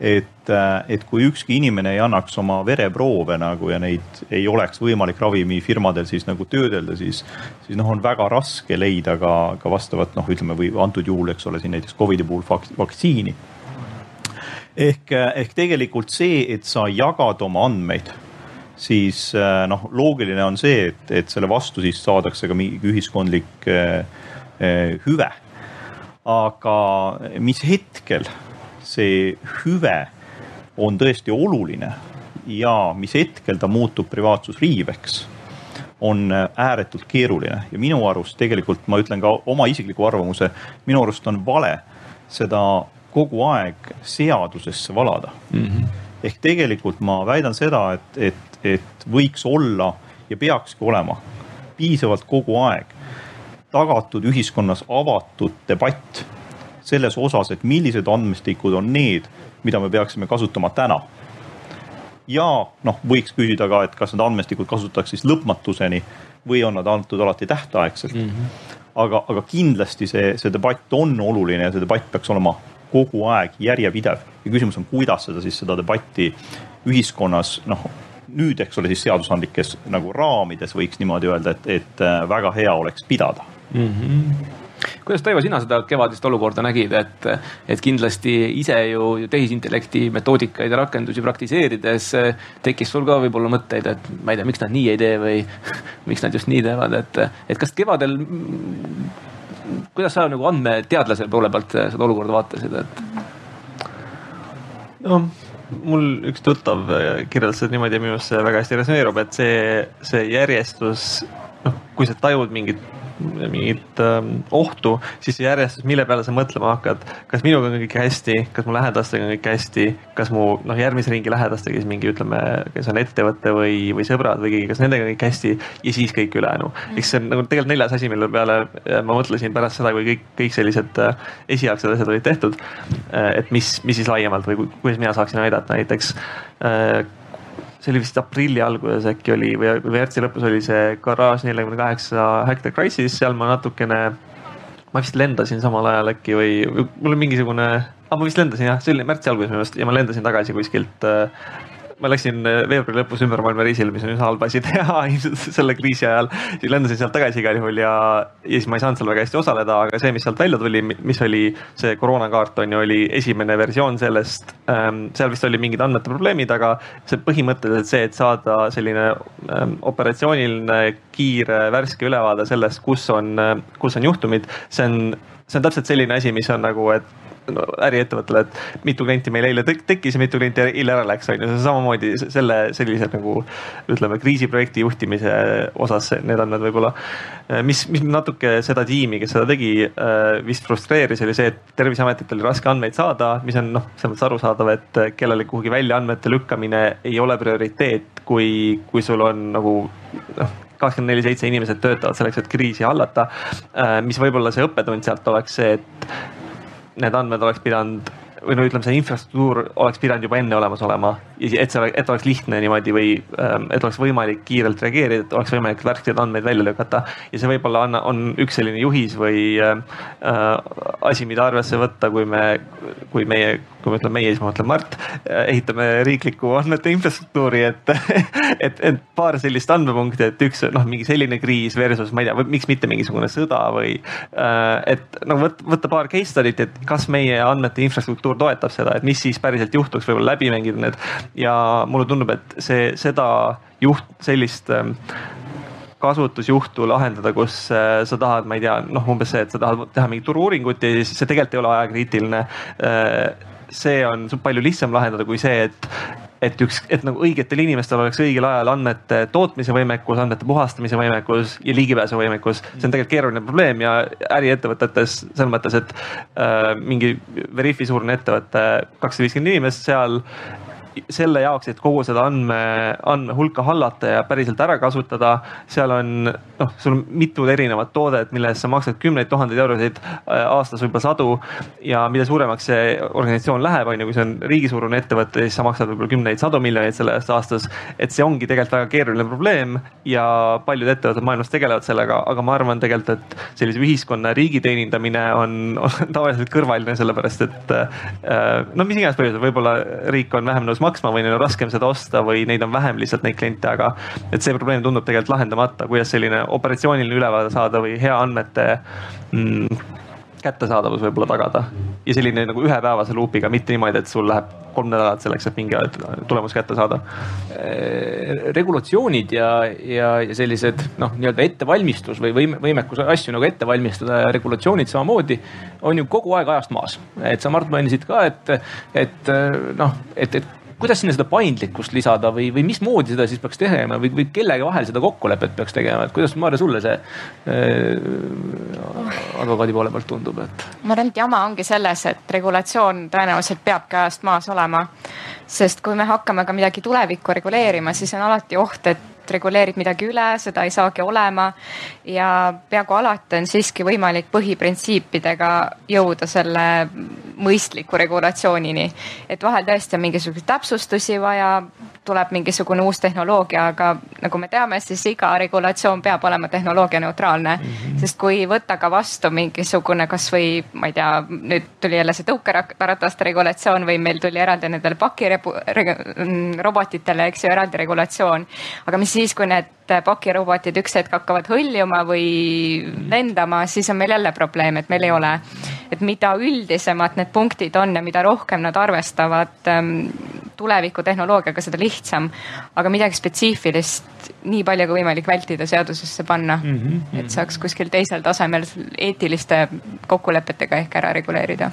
et, äh, et kui ükski inimene ei annaks oma vereproove nagu ja neid ei oleks võimalik ravimifirmadel siis nagu töödelda, siis, siis noh, on väga raske leida ka, ka vastavat noh, ütleme või antud juhul, eks ole, siin näiteks Covidi puhul vaktsiini. ehk, ehk tegelikult see, et sa jagad oma andmeid siis äh, noh, loogiline on see, et, et selle vastu siis saadakse ka mingi ühiskondlik äh, äh, hüve. aga mis hetkel see hüve on tõesti oluline ja mis hetkel ta muutub privaatsusriiveks, on ääretult keeruline ja minu arust tegelikult ma ütlen ka oma isikliku arvamuse, minu arust on vale seda kogu aeg seadusesse valada mm. -hmm. ehk tegelikult ma väidan seda, et, et et võiks olla ja peakski olema piisavalt kogu aeg tagatud ühiskonnas avatud debatt selles osas, et millised andmestikud on need, mida me peaksime kasutama täna. ja noh, võiks küsida ka, et kas need andmestikud kasutatakse siis lõpmatuseni või on nad antud alati tähtaegselt mm. -hmm. aga, aga kindlasti see, see debatt on oluline ja see debatt peaks olema kogu aeg järjepidev ja küsimus on, kuidas seda siis seda debatti ühiskonnas noh nüüd, eks ole, siis seadusandlikes nagu raamides võiks niimoodi öelda, et, et äh, väga hea oleks pidada mm.
-hmm kuidas Taivo, sina seda kevadist olukorda nägid, et, et kindlasti ise ju tehisintellekti metoodikaid ja rakendusi praktiseerides äh, tekkis sul ka võib-olla mõtteid, et ma ei tea, miks nad nii ei tee või miks nad just nii teevad, et, et kas kevadel, kuidas sa nagu andmeteadlase poole pealt seda olukorda vaatasid, et?
no mul üks tuttav kirjeldas seda niimoodi ja minu arust see väga hästi resoneerub, et see, see järjestus, noh, kui sa tajud mingit mingit ähm, ohtu, siis see järjestus, mille peale sa mõtlema hakkad, kas minuga on kõik hästi, kas mu lähedastega on kõik hästi, kas mu noh, järgmise ringi lähedastega siis mingi ütleme, kes on ettevõte või, või sõbrad või keegi, kas nendega on kõik hästi? Ja siis kõik ülejäänu. No.. eks see on nagu tegelikult neljas asi, mille peale äh, ma mõtlesin pärast seda, kui kõik, kõik sellised äh, esialgsed asjad olid tehtud. Äh, et mis, mis siis laiemalt või kuidas mina saaksin aidata näiteks see oli vist aprilli alguses äkki oli või, märtsi lõpus oli see garaaž neljakümne kaheksa Hector Crisis, seal ma natukene, ma vist lendasin samal ajal äkki või, või mul oli mingisugune, ah ma vist lendasin jah, see oli märtsi alguses minu arust ja ma lendasin tagasi kuskilt äh, ma läksin äh, veebruari lõpus ümber maailma reisile, mis on üsna halb asi teha ilmselt selle kriisi ajal. siis lendasin sealt tagasi igal juhul ja, ja siis ma ei saanud seal väga hästi osaleda, aga see, mis sealt välja tuli, mis oli see koroonakaart on ju, oli esimene versioon sellest ähm,. seal vist oli mingid andmete probleemid, aga see põhimõtteliselt see, et saada selline ähm, operatsiooniline kiire värske ülevaade sellest, kus on, kus on juhtumid, see on see on täpselt selline asi, mis on nagu, et no, äriettevõttele, et mitu klienti meil eile tekkis ja mitu klienti eile ära läks, on ju, see samamoodi selle sellise nagu ütleme, kriisiprojekti juhtimise osas need andmed võib-olla. mis, mis natuke seda tiimi, kes seda tegi, äh, vist frustreeris, oli see, et Terviseametitel oli raske andmeid saada, mis on noh, selles mõttes arusaadav, et kellelegi kuhugi välja andmete lükkamine ei ole prioriteet, kui, kui sul on nagu noh kakskümmend neli seitse inimesed töötavad selleks, et kriisi hallata. Äh, mis võib-olla see õppetund sealt oleks see, et need andmed oleks pidanud või no ütleme, see infrastruktuur oleks pidanud juba enne olemas olema. et see, et oleks lihtne niimoodi või ähm, et oleks võimalik kiirelt reageerida, et oleks võimalik värskeid andmeid välja lükata. ja see võib-olla on, on üks selline juhis või äh, asi, mida arvesse võtta, kui me, kui meie, kui ma ütlen meie, siis ma mõtlen Mart, äh, ehitame riiklikku andmete infrastruktuuri, et et, et paar sellist andmepunkti, et üks noh, mingi selline kriis versus ma ei tea, miks mitte mingisugune sõda või äh, et no võtta, võtta paar case study't, et kas meie andmete infrastruktuur kultuur toetab seda, et mis siis päriselt juhtuks, võib-olla läbi mängida need. ja mulle tundub, et see, seda juht, sellist ähm, kasutusjuhtu lahendada, kus äh, sa tahad, ma ei tea, noh, umbes see, et sa tahad teha mingit turu-uuringut ja siis see tegelikult ei ole ajakriitiline. Äh, see on palju lihtsam lahendada kui see, et et üks, et nagu õigetel inimestel oleks õigel ajal andmete tootmise võimekus, andmete puhastamise võimekus ja ligipääsu võimekus. see on tegelikult keeruline probleem ja äriettevõtetes selles mõttes, et äh, mingi Veriffi suurune ettevõte, kakssada viiskümmend inimest seal selle jaoks, et kogu seda andme, andmehulka hallata ja päriselt ära kasutada, seal on noh, sul on mitu erinevat toodet, mille eest sa maksad kümneid tuhandeid eurosid äh, aastas, võib-olla sadu. ja mida suuremaks see organisatsioon läheb, on ju, kui see on riigisuurune ettevõte, siis sa maksad võib-olla kümneid, sadu miljoneid selle eest aastas. et see ongi tegelikult väga keeruline probleem ja paljud ettevõtted maailmas tegelevad sellega, aga ma arvan tegelikult, et sellise ühiskonna ja riigi teenindamine on, on tavaliselt kõrvaline, sellepärast et äh, no mis iganes põhjusel, võib-olla riik on vähem nõus maksma või neil on raskem seda osta või neid on vähem lihtsalt neid kliente, aga et see probleem tundub tegelikult lahendamata, kuidas selline operatsiooniline ülevaade saada või hea andmete mm, kättesaadavus võib-olla tagada. ja selline nagu ühepäevase luupiga, mitte niimoodi, et sul läheb kolm nädalat selleks, et mingi tulemus kätte saada.
Äh, regulatsioonid ja, ja, ja sellised noh, nii-öelda ettevalmistus või võime, võimekus asju nagu ette valmistada ja regulatsioonid samamoodi on ju kogu aeg ajast maas. et sa, Mart, mainisid ka, et, et noh, et, et kuidas sinna seda paindlikkust lisada või, või mismoodi seda siis peaks tegema või, või kellega vahel seda kokkulepet peaks tegema, et kuidas, Maarja, sulle see äh, advokaadi poole pealt tundub, et?
ma arvan, et jama ongi selles, et regulatsioon tõenäoliselt peabki ajast maas olema. sest kui me hakkame ka midagi tulevikku reguleerima, siis on alati oht, et reguleerid midagi üle, seda ei saagi olema. ja peaaegu alati on siiski võimalik põhiprintsiipidega jõuda selle mõistliku regulatsioonini. et vahel tõesti on mingisuguseid täpsustusi vaja, tuleb mingisugune uus tehnoloogia, aga nagu me teame, siis iga regulatsioon peab olema tehnoloogia neutraalne mm. -hmm. sest kui võtta ka vastu mingisugune kasvõi ma ei tea, nüüd tuli jälle see tõukerataste regulatsioon või meil tuli eraldi nendele pakirobotitele, eks ju, eraldi regulatsioon. aga mis siis, kui need pakirobotid üks hetk hakkavad hõljuma või lendama, siis on meil jälle probleem, et meil ei ole. et mida üldisemad need punktid on ja mida rohkem nad arvestavad ähm, tuleviku tehnoloogiaga, seda lihtsam. aga midagi spetsiifilist nii palju kui võimalik vältida seadusesse panna mm, -hmm. et saaks kuskil teisel tasemel eetiliste kokkulepetega ehk ära reguleerida.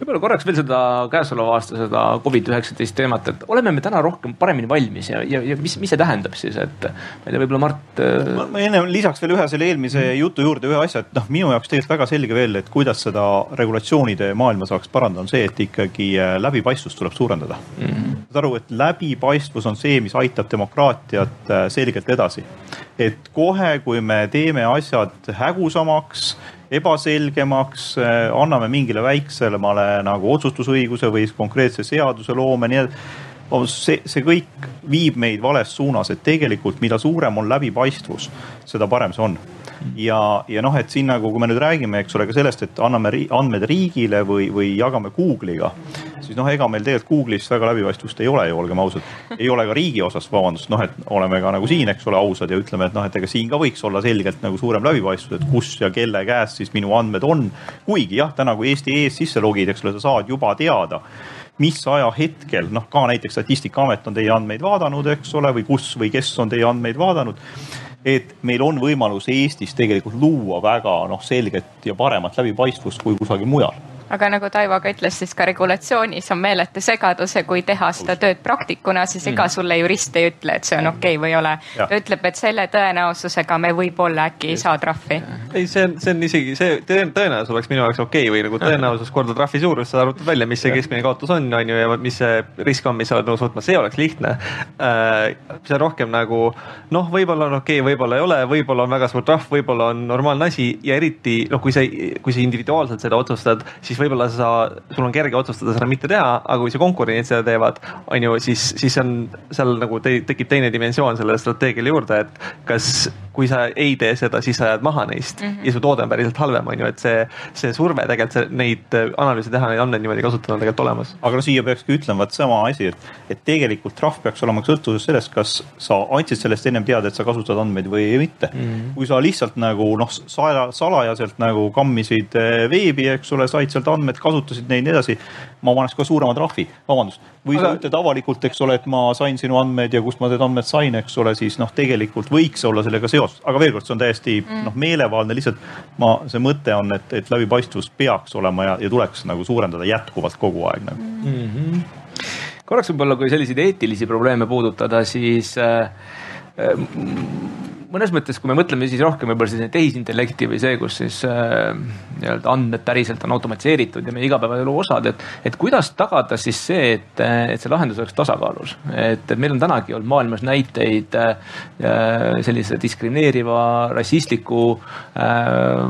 võib-olla korraks veel seda käesoleva aasta seda Covid-19 teemat, et oleme me täna rohkem, paremini valmis ja, ja, ja mis, mis see tähendab siis, et ma ei tea, võib-olla Mart.
Äh, ma, ma enne lisaks veel ühe selle eelmise mm -hmm. jutu juurde ühe asja, et noh, minu jaoks tegelikult väga selge veel, et kuidas seda regulatsioonide maailma saaks parandada, on see, et ikkagi äh, läbipaistvust tuleb suurendada mm. -hmm saad aru, et läbipaistvus on see, mis aitab demokraatiat äh, selgelt edasi. et kohe, kui me teeme asjad hägusamaks, ebaselgemaks, äh, anname mingile väiksemale nagu otsustusõiguse või konkreetse seaduseloome, nii et see, see kõik viib meid vales suunas, et tegelikult mida suurem on läbipaistvus, seda parem see on ja, ja noh, et siin nagu, kui me nüüd räägime, eks ole, ka sellest, et anname ri andmed riigile või, või jagame Google'iga, siis noh, ega meil tegelikult Google'is väga läbipaistvust ei ole ju, olgem ausad. ei ole ka riigi osas, vabandust, noh, et oleme ka nagu siin, eks ole, ausad ja ütleme, et noh, et ega siin ka võiks olla selgelt nagu suurem läbipaistvus, et kus ja kelle käes siis minu andmed on. kuigi jah, täna kui Eesti ees sisse logid, eks ole, sa saad juba teada mis ajahetkel, noh ka näiteks Statistikaamet on teie andmeid vaadanud, eks ole, või kus või kes on teie andmeid vaadanud et meil on võimalus Eestis tegelikult luua väga noh, selget ja paremat läbipaistvust kui kusagil mujal
aga nagu Taivo ka ütles, siis ka regulatsioonis on meeletu segadus ja kui teha seda tööd praktikuna, siis ega mm. sulle jurist ei ütle, et see on okei okay või ei ole. ta ütleb, et selle tõenäosusega me võib-olla äkki ei saa trahvi.
ei, see on, see on isegi see tõenäosus oleks minu jaoks okei okay, või nagu tõenäosus korda trahvi suurus, sa arvutad välja, mis see keskmine kaotus on, on ju, ja mis see risk on, mis sa oled nõus võtma, see oleks lihtne. Äh, see on rohkem nagu noh, võib-olla on okei okay,, võib-olla ei ole, võib-olla on väga suur trahv, võib-olla on normaalne asi ja eriti noh, kui sa, kui sa individuaalselt seda otsustad, siis võib-olla sa, sul on kerge otsustada seda mitte teha, aga kui su konkurendid seda teevad, on ju, siis, siis on seal nagu te, tekib teine dimensioon sellele strateegiale juurde, et kas, kui sa ei tee seda, siis sa jääd maha neist mm -hmm. ja su toode on päriselt halvem, on ju, et see, see surve tegelikult see, neid analüüse teha, neid andmeid niimoodi kasutada on tegelikult olemas.
aga no siia peakski ütlema vaat sama asi, et, et tegelikult trahv peaks olema sõltuvuses sellest, kas sa andsid sellest ennem teada, et sa kasutad andmeid või mitte mm. -hmm. kui sa lihtsalt nagu noh, salajaselt nagu kammisid eh, veebi, eks ole, said sealt andmed, kasutasid neid ja nii edasi. ma paneks ka suurema trahvi, vabandust. või Aga... sa ütled avalikult, eks ole, et ma sain sinu andmed ja kust ma need andmed sain, eks ole, siis noh, tegelikult võiks olla sellega seos, aga veel kord, see on täiesti mm. noh, meelevaldne, lihtsalt ma, see mõte on, et, et läbipaistvus peaks olema ja, ja tuleks nagu suurendada jätkuvalt kogu aeg nagu mm.
-hmm. korraks võib-olla, kui selliseid eetilisi probleeme puudutada, siis äh, äh, mõnes mõttes, kui me mõtleme siis rohkem võib-olla selline tehisintellekti või see, kus siis äh, nii-öelda andmed päriselt on automatiseeritud ja meie igapäevaelu osad, et, et kuidas tagada siis see, et, et see lahendus oleks tasakaalus. et, meil on tänagi olnud maailmas näiteid äh, sellise diskrimineeriva, rassistliku äh,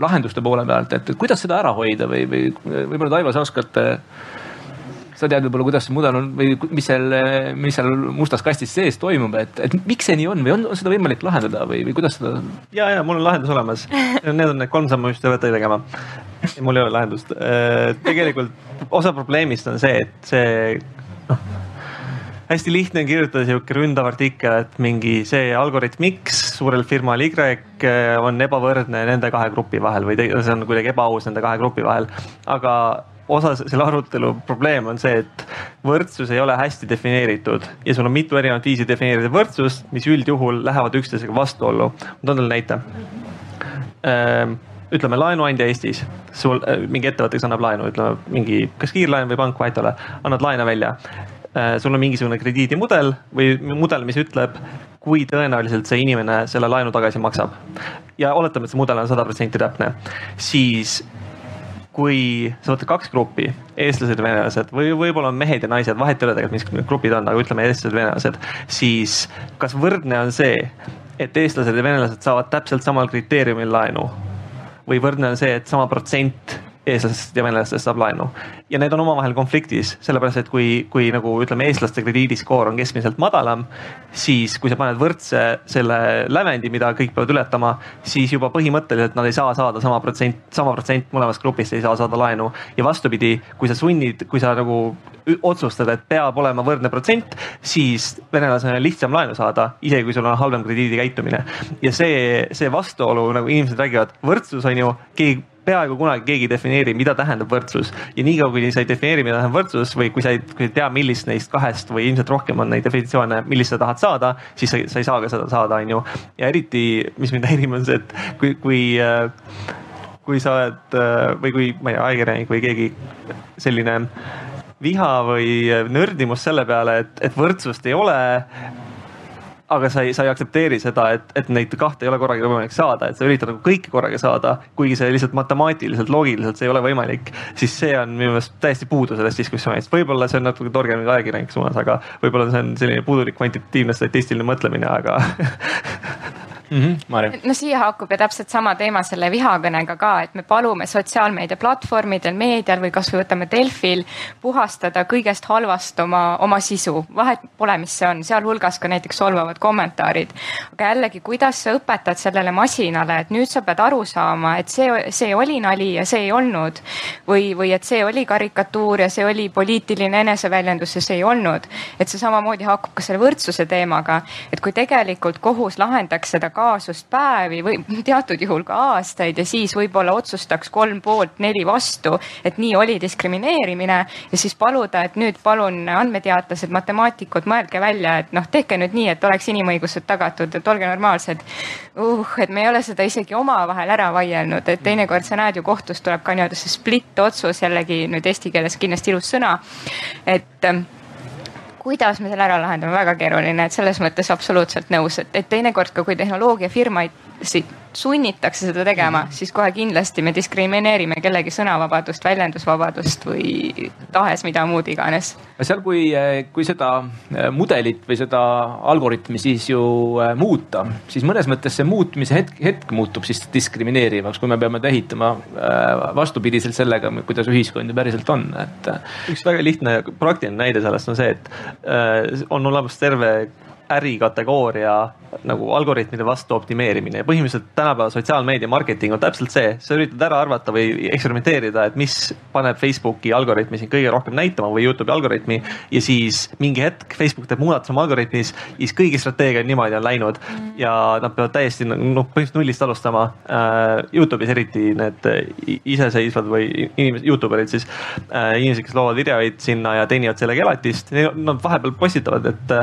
lahenduste poole pealt, et kuidas seda ära hoida või, või võib-olla Taivo, sa oskad äh, sa tead võib-olla, kuidas see mudel on või mis seal, mis seal mustas kastis sees toimub, et, et miks see nii on või on, on seda võimalik lahendada või, või kuidas seda?
ja, ja mul on lahendus olemas. Need on need kolm sammu, mis te peate tegema. mul ei ole lahendust. Äh, tegelikult osa probleemist on see, et see noh hästi lihtne on kirjutada sihuke ründav artikkel, et mingi see algoritm X suurel firmal Y äh, on ebavõrdne nende kahe grupi vahel või see on kuidagi ebaaus nende kahe grupi vahel. aga osa selle arutelu probleem on see, et võrdsus ei ole hästi defineeritud ja sul on mitu erinevat viisi defineerida võrdsust, mis üldjuhul lähevad üksteisega vastuollu. ma toon teile näite. Ehm, ütleme laenuandja Eestis, sul äh, mingi ettevõte, kes annab laenu, ütleme mingi, kas kiirlaen või pank, vahet ei ole, annad laene välja. Äh, sul on mingisugune krediidimudel või mudel, mis ütleb, kui tõenäoliselt see inimene selle laenu tagasi maksab. ja oletame, et see mudel on sada protsenti täpne, siis kui sa võtad kaks gruppi, eestlased venelased või võib-olla on mehed ja naised, vahet ei ole tegelikult, mis grupid on, aga ütleme eestlased venelased, siis kas võrdne on see, et eestlased ja venelased saavad täpselt samal kriteeriumil laenu? või võrdne on see, et sama protsent eestlastest ja venelastest saab laenu. ja need on omavahel konfliktis, sellepärast et kui, kui nagu ütleme, eestlaste krediidiskoor on keskmiselt madalam, siis kui sa paned võrdse selle lävendi, mida kõik peavad ületama, siis juba põhimõtteliselt nad ei saa saada sama protsent, sama protsent mõlemast grupist ei saa saada laenu. ja vastupidi, kui sa sunnid, kui sa nagu otsustad, et peab olema võrdne protsent, siis venelasel on lihtsam laenu saada, isegi kui sul on halvem krediidikäitumine. ja see, see vastuolu nagu inimesed räägivad, võrdsus on ju, keegi peaaegu kunagi keegi ei defineeri, mida tähendab võrdsus ja niikaua, kui sa ei defineeri, mida tähendab võrdsus või kui sa ei, kui ei tea, millist neist kahest või ilmselt rohkem on neid definitsioone, millist sa tahad saada, siis sa, sa ei saa ka seda saada, on ju. ja eriti, mis mind häirib, on see, et kui, kui äh, kui sa oled või kui, ma ei tea, ajakirjanik või keegi selline viha või nördimus selle peale, et, et võrdsust ei ole aga sa ei, sa ei aktsepteeri seda, et, et neid kahte ei ole korraga võimalik saada, et sa üritad nagu kõike korraga saada, kuigi see lihtsalt matemaatiliselt, loogiliselt, see ei ole võimalik. siis see on minu meelest täiesti puudu sellest diskussioonist, võib-olla see on natuke torge nüüd ajakirjanike suunas, aga võib-olla see on selline puudulik kvantitatiivne statistiline mõtlemine, aga
mm. -hmm.
No siia haakub ju täpselt sama teema selle vihakõnega ka, et me palume sotsiaalmeedia platvormidel, meedial või kasvõi võtame Delfil puhastada kõigest halvast oma, oma sisu. vahet pole, mis see on, sealhulgas ka näiteks solvavad kommentaarid. aga jällegi, kuidas sa õpetad sellele masinale, et nüüd sa pead aru saama, et see, see oli nali ja see ei olnud. või, või et see oli karikatuur ja see oli poliitiline eneseväljendus ja see ei olnud. et see samamoodi haakub ka selle võrdsuse teemaga, et kui tegelikult kohus lahendaks seda kaasust päevi või teatud juhul ka aastaid ja siis võib-olla otsustaks kolm poolt, neli vastu, et nii oli diskrimineerimine ja siis paluda, et nüüd palun andmeteadlased, matemaatikud, mõelge välja, et noh, tehke nüüd nii, et oleks inimõigused tagatud, et olge normaalsed. uh, et me ei ole seda isegi omavahel ära vaielnud, et teinekord sa näed ju kohtus tuleb ka nii-öelda see split otsus jällegi nüüd eesti keeles kindlasti ilus sõna, et kuidas me selle ära lahendame, väga keeruline, et selles mõttes absoluutselt nõus, et, et teinekord ka kui tehnoloogiafirmasid sunnitakse seda tegema, siis kohe kindlasti me diskrimineerime kellegi sõnavabadust, väljendusvabadust või tahes mida muud iganes.
seal, kui, kui seda äh, mudelit või seda algoritmi siis ju äh, muuta, siis mõnes mõttes see muutmise hetk, hetk muutub siis diskrimineerivaks, kui me peame ta ehitama äh, vastupidiselt sellega, kuidas ühiskond ju päriselt on, et.
üks väga lihtne praktiline näide sellest on see, et on olemas terve ärikategooria nagu algoritmide vastu optimeerimine ja põhimõtteliselt tänapäeva sotsiaalmeedia marketing on täpselt see, sa üritad ära arvata või eksperimenteerida, et mis paneb Facebooki algoritmi sind kõige rohkem näitama või Youtube'i algoritmi. ja siis mingi hetk Facebook teeb muudatuse oma algoritmis, siis kõigi strateegia niimoodi on läinud ja nad peavad täiesti noh, põhimõtteliselt nullist alustama äh,. Youtube'is eriti need iseseisvad või inimesed, Youtube erid siis äh,, inimesed, kes loovad videoid sinna ja teenivad sellega elatist, nad vahepeal postitavad, et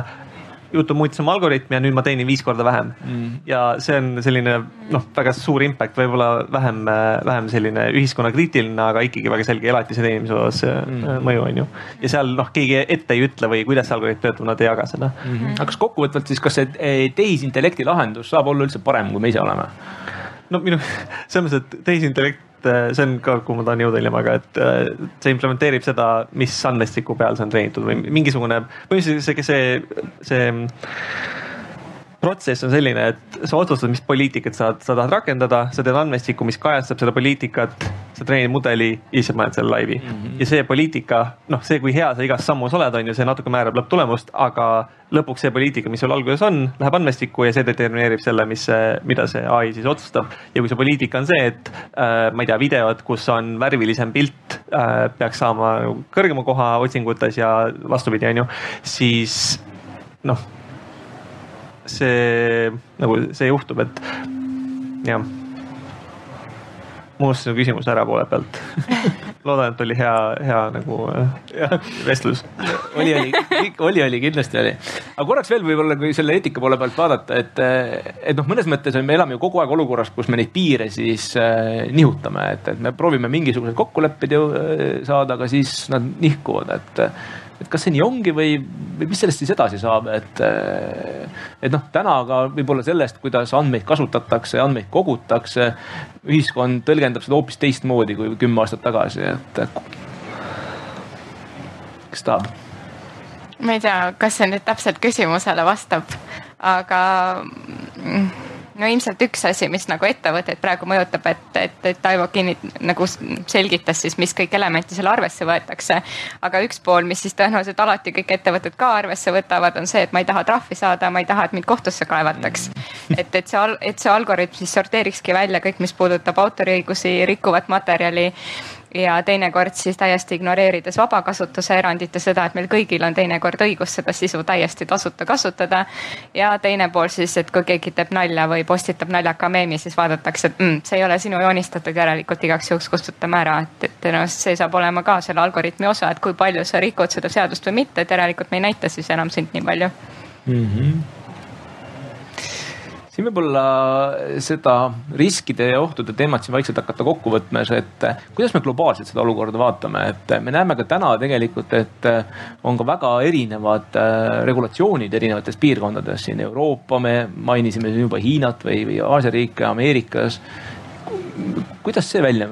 Youtube muutis oma algoritmi ja nüüd ma teenin viis korda vähem mm.. ja see on selline noh, väga suur impact, võib-olla vähem, vähem selline ühiskonnakriitiline, aga ikkagi väga selge elatise teenimise osas mm. mõju on ju. ja seal noh, keegi ette ei ütle või kuidas see algoritm töötab, nad ei jaga seda
mm. -hmm. aga kas kokkuvõtvalt siis, kas see eh, tehisintellekti lahendus saab olla üldse parem, kui me ise oleme?
no minu, selles mõttes, et tehisintellekt et äh, see on ka, kuhu ma tahan jõuda hiljem, aga et äh, see implementeerib seda, mis andmestiku peal see on treenitud või mingisugune, põhimõtteliselt see, see, see protsess on selline, et sa otsustad, mis poliitikat sa, sa tahad rakendada, sa teed andmestiku, mis kajastab seda poliitikat, sa treenid mudeli ja siis sa paned selle laivi mm. -hmm. ja see poliitika, noh, see, kui hea sa igas sammus oled, on ju, see natuke määrab lõpptulemust, aga lõpuks see poliitika, mis sul alguses on, läheb andmestikku ja see determineerib selle, mis, mida see ai siis otsustab. ja kui see poliitika on see, et äh, ma ei tea, videod, kus on värvilisem pilt äh,, peaks saama kõrgema koha otsingutes ja vastupidi, on ju, siis noh see nagu see juhtub, et jah. ma unustasin küsimuse ära poole pealt loodan, et oli hea, hea nagu jah, vestlus
oli, oli, oli, oli, kindlasti oli. aga korraks veel võib-olla, kui selle eetika poole pealt vaadata, et, et noh, mõnes mõttes me elame ju kogu aeg olukorras, kus me neid piire siis äh, nihutame, et, et me proovime mingisugused kokkulepped ju äh, saada, aga siis nad nihkuvad, et et kas see nii ongi või, või mis sellest siis edasi saab, et, et noh, täna ka võib-olla sellest, kuidas andmeid kasutatakse, andmeid kogutakse, ühiskond tõlgendab seda hoopis teistmoodi kui kümme aastat tagasi, et kes tahab?
ma ei tea, kas see nüüd täpselt küsimusele vastab, aga no ilmselt üks asi, mis nagu ettevõtteid praegu mõjutab, et, et, et Taivo kinnit- nagu selgitas siis, mis kõik elementi seal arvesse võetakse. aga üks pool, mis siis tõenäoliselt alati kõik ettevõtted ka arvesse võtavad, on see, et ma ei taha trahvi saada, ma ei taha, et mind kohtusse kaevataks. et, et see, et see algoritm siis sorteerikski välja kõik, mis puudutab autoriõigusi rikkuvat materjali ja teinekord siis täiesti ignoreerides vabakasutuse erandit ja seda, et meil kõigil on teinekord õigus seda sisu täiesti tasuta kasutada. ja teine pool siis, et kui keegi teeb nalja või postitab naljaka meemi, siis vaadatakse, et mm, see ei ole sinu joonistatud, järelikult igaks juhuks kustutame ära, et, et noh, see saab olema ka selle algoritmi osa, et kui palju sa rikud seda seadust või mitte, et järelikult me ei näita siis enam sind nii palju mm. -hmm
siin võib-olla seda riskide ja ohtude teemat siin vaikselt hakata kokku võtmas, et kuidas me globaalselt seda olukorda vaatame, et me näeme ka täna tegelikult, et on ka väga erinevad regulatsioonid erinevates piirkondades. Siin Euroopa, me mainisime siin juba Hiinat või, või Aasia riike, Ameerikas. Kuidas see välja,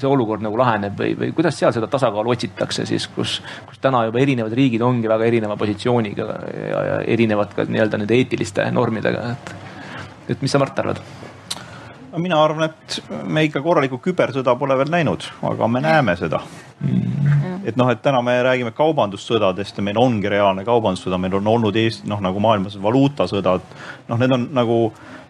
see olukord nagu laheneb või, või kuidas seal seda tasakaalu otsitakse siis, kus, kus täna juba erinevad riigid ongi väga erineva positsiooniga ja, ja erinevad ka nii-öelda nende eetiliste normidega, et et mis sa, Mart, arvad?
mina arvan, et me ikka korralikku kübersõda pole veel näinud, aga me näeme seda mm.. Et noh, et täna me räägime kaubandussõdadest ja meil ongi reaalne kaubandussõda, meil on olnud Eesti noh, nagu maailmas valuutasõdad. noh, need on nagu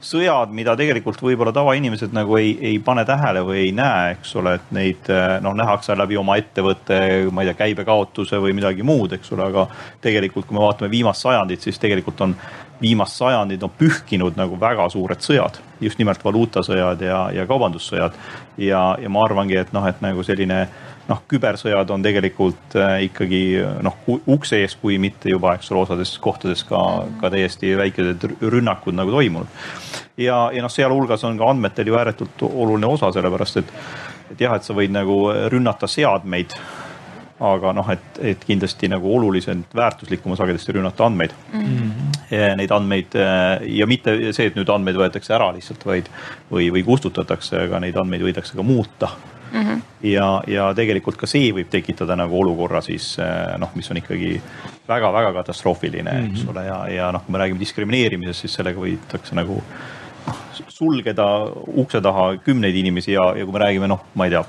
sõjad, mida tegelikult võib-olla tavainimesed nagu ei, ei pane tähele või ei näe, eks ole, et neid noh, nähakse läbi oma ettevõtte, ma ei tea, käibekaotuse või midagi muud, eks ole, aga tegelikult, kui me vaatame viimast sajandit, siis tegelikult on viimast sajandit on pühkinud nagu väga suured sõjad, just nimelt valuutasõjad ja, ja kaubandussõjad. ja, ja ma arvangi, et noh, et nagu selline noh, kübersõjad on tegelikult äh, ikkagi noh, ukse ees, kui mitte juba, eks ole, osades kohtades ka, ka täiesti väikesed rünnakud nagu toimunud. ja, ja noh, sealhulgas on ka andmetel ju ääretult oluline osa, sellepärast et, et jah, et sa võid nagu rünnata seadmeid aga noh, et, et kindlasti nagu oluliselt väärtuslikum on sagedasti rünnata andmeid mm. -hmm. Neid andmeid ja mitte see, et nüüd andmeid võetakse ära lihtsalt, vaid, või, või kustutatakse, aga neid andmeid võidakse ka muuta mm. -hmm. ja, ja tegelikult ka see võib tekitada nagu olukorra siis noh, mis on ikkagi väga-väga katastroofiline mm, -hmm. eks ole, ja, ja noh, kui me räägime diskrimineerimisest, siis sellega võidakse nagu noh, sulgeda ukse taha kümneid inimesi ja, ja kui me räägime noh, ma ei tea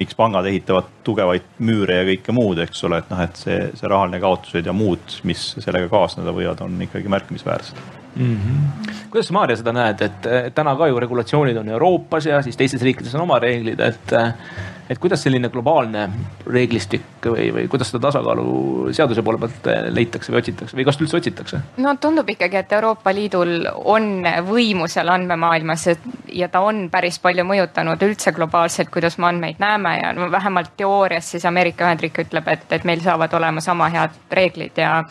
miks pangad ehitavad tugevaid müüre ja kõike muud, eks ole, et noh, et see, see rahaline kaotused ja muud, mis sellega kaasneda võivad, on ikkagi märkimisväärsed
mm. -hmm. kuidas sa, Maarja, seda näed, et täna ka ju regulatsioonid on Euroopas ja siis teistes riikides on oma reeglid, et et kuidas selline globaalne reeglistik või, või kuidas seda tasakaalu seaduse poole pealt leitakse või otsitakse või kas üldse otsitakse?
no tundub ikkagi, et Euroopa Liidul on võimu seal andmemaailmas ja ta on päris palju mõjutanud üldse globaalselt, kuidas me andmeid näeme ja no vähemalt teoorias siis Ameerika Ühendriik ütleb, et, et meil saavad olema sama head reeglid ja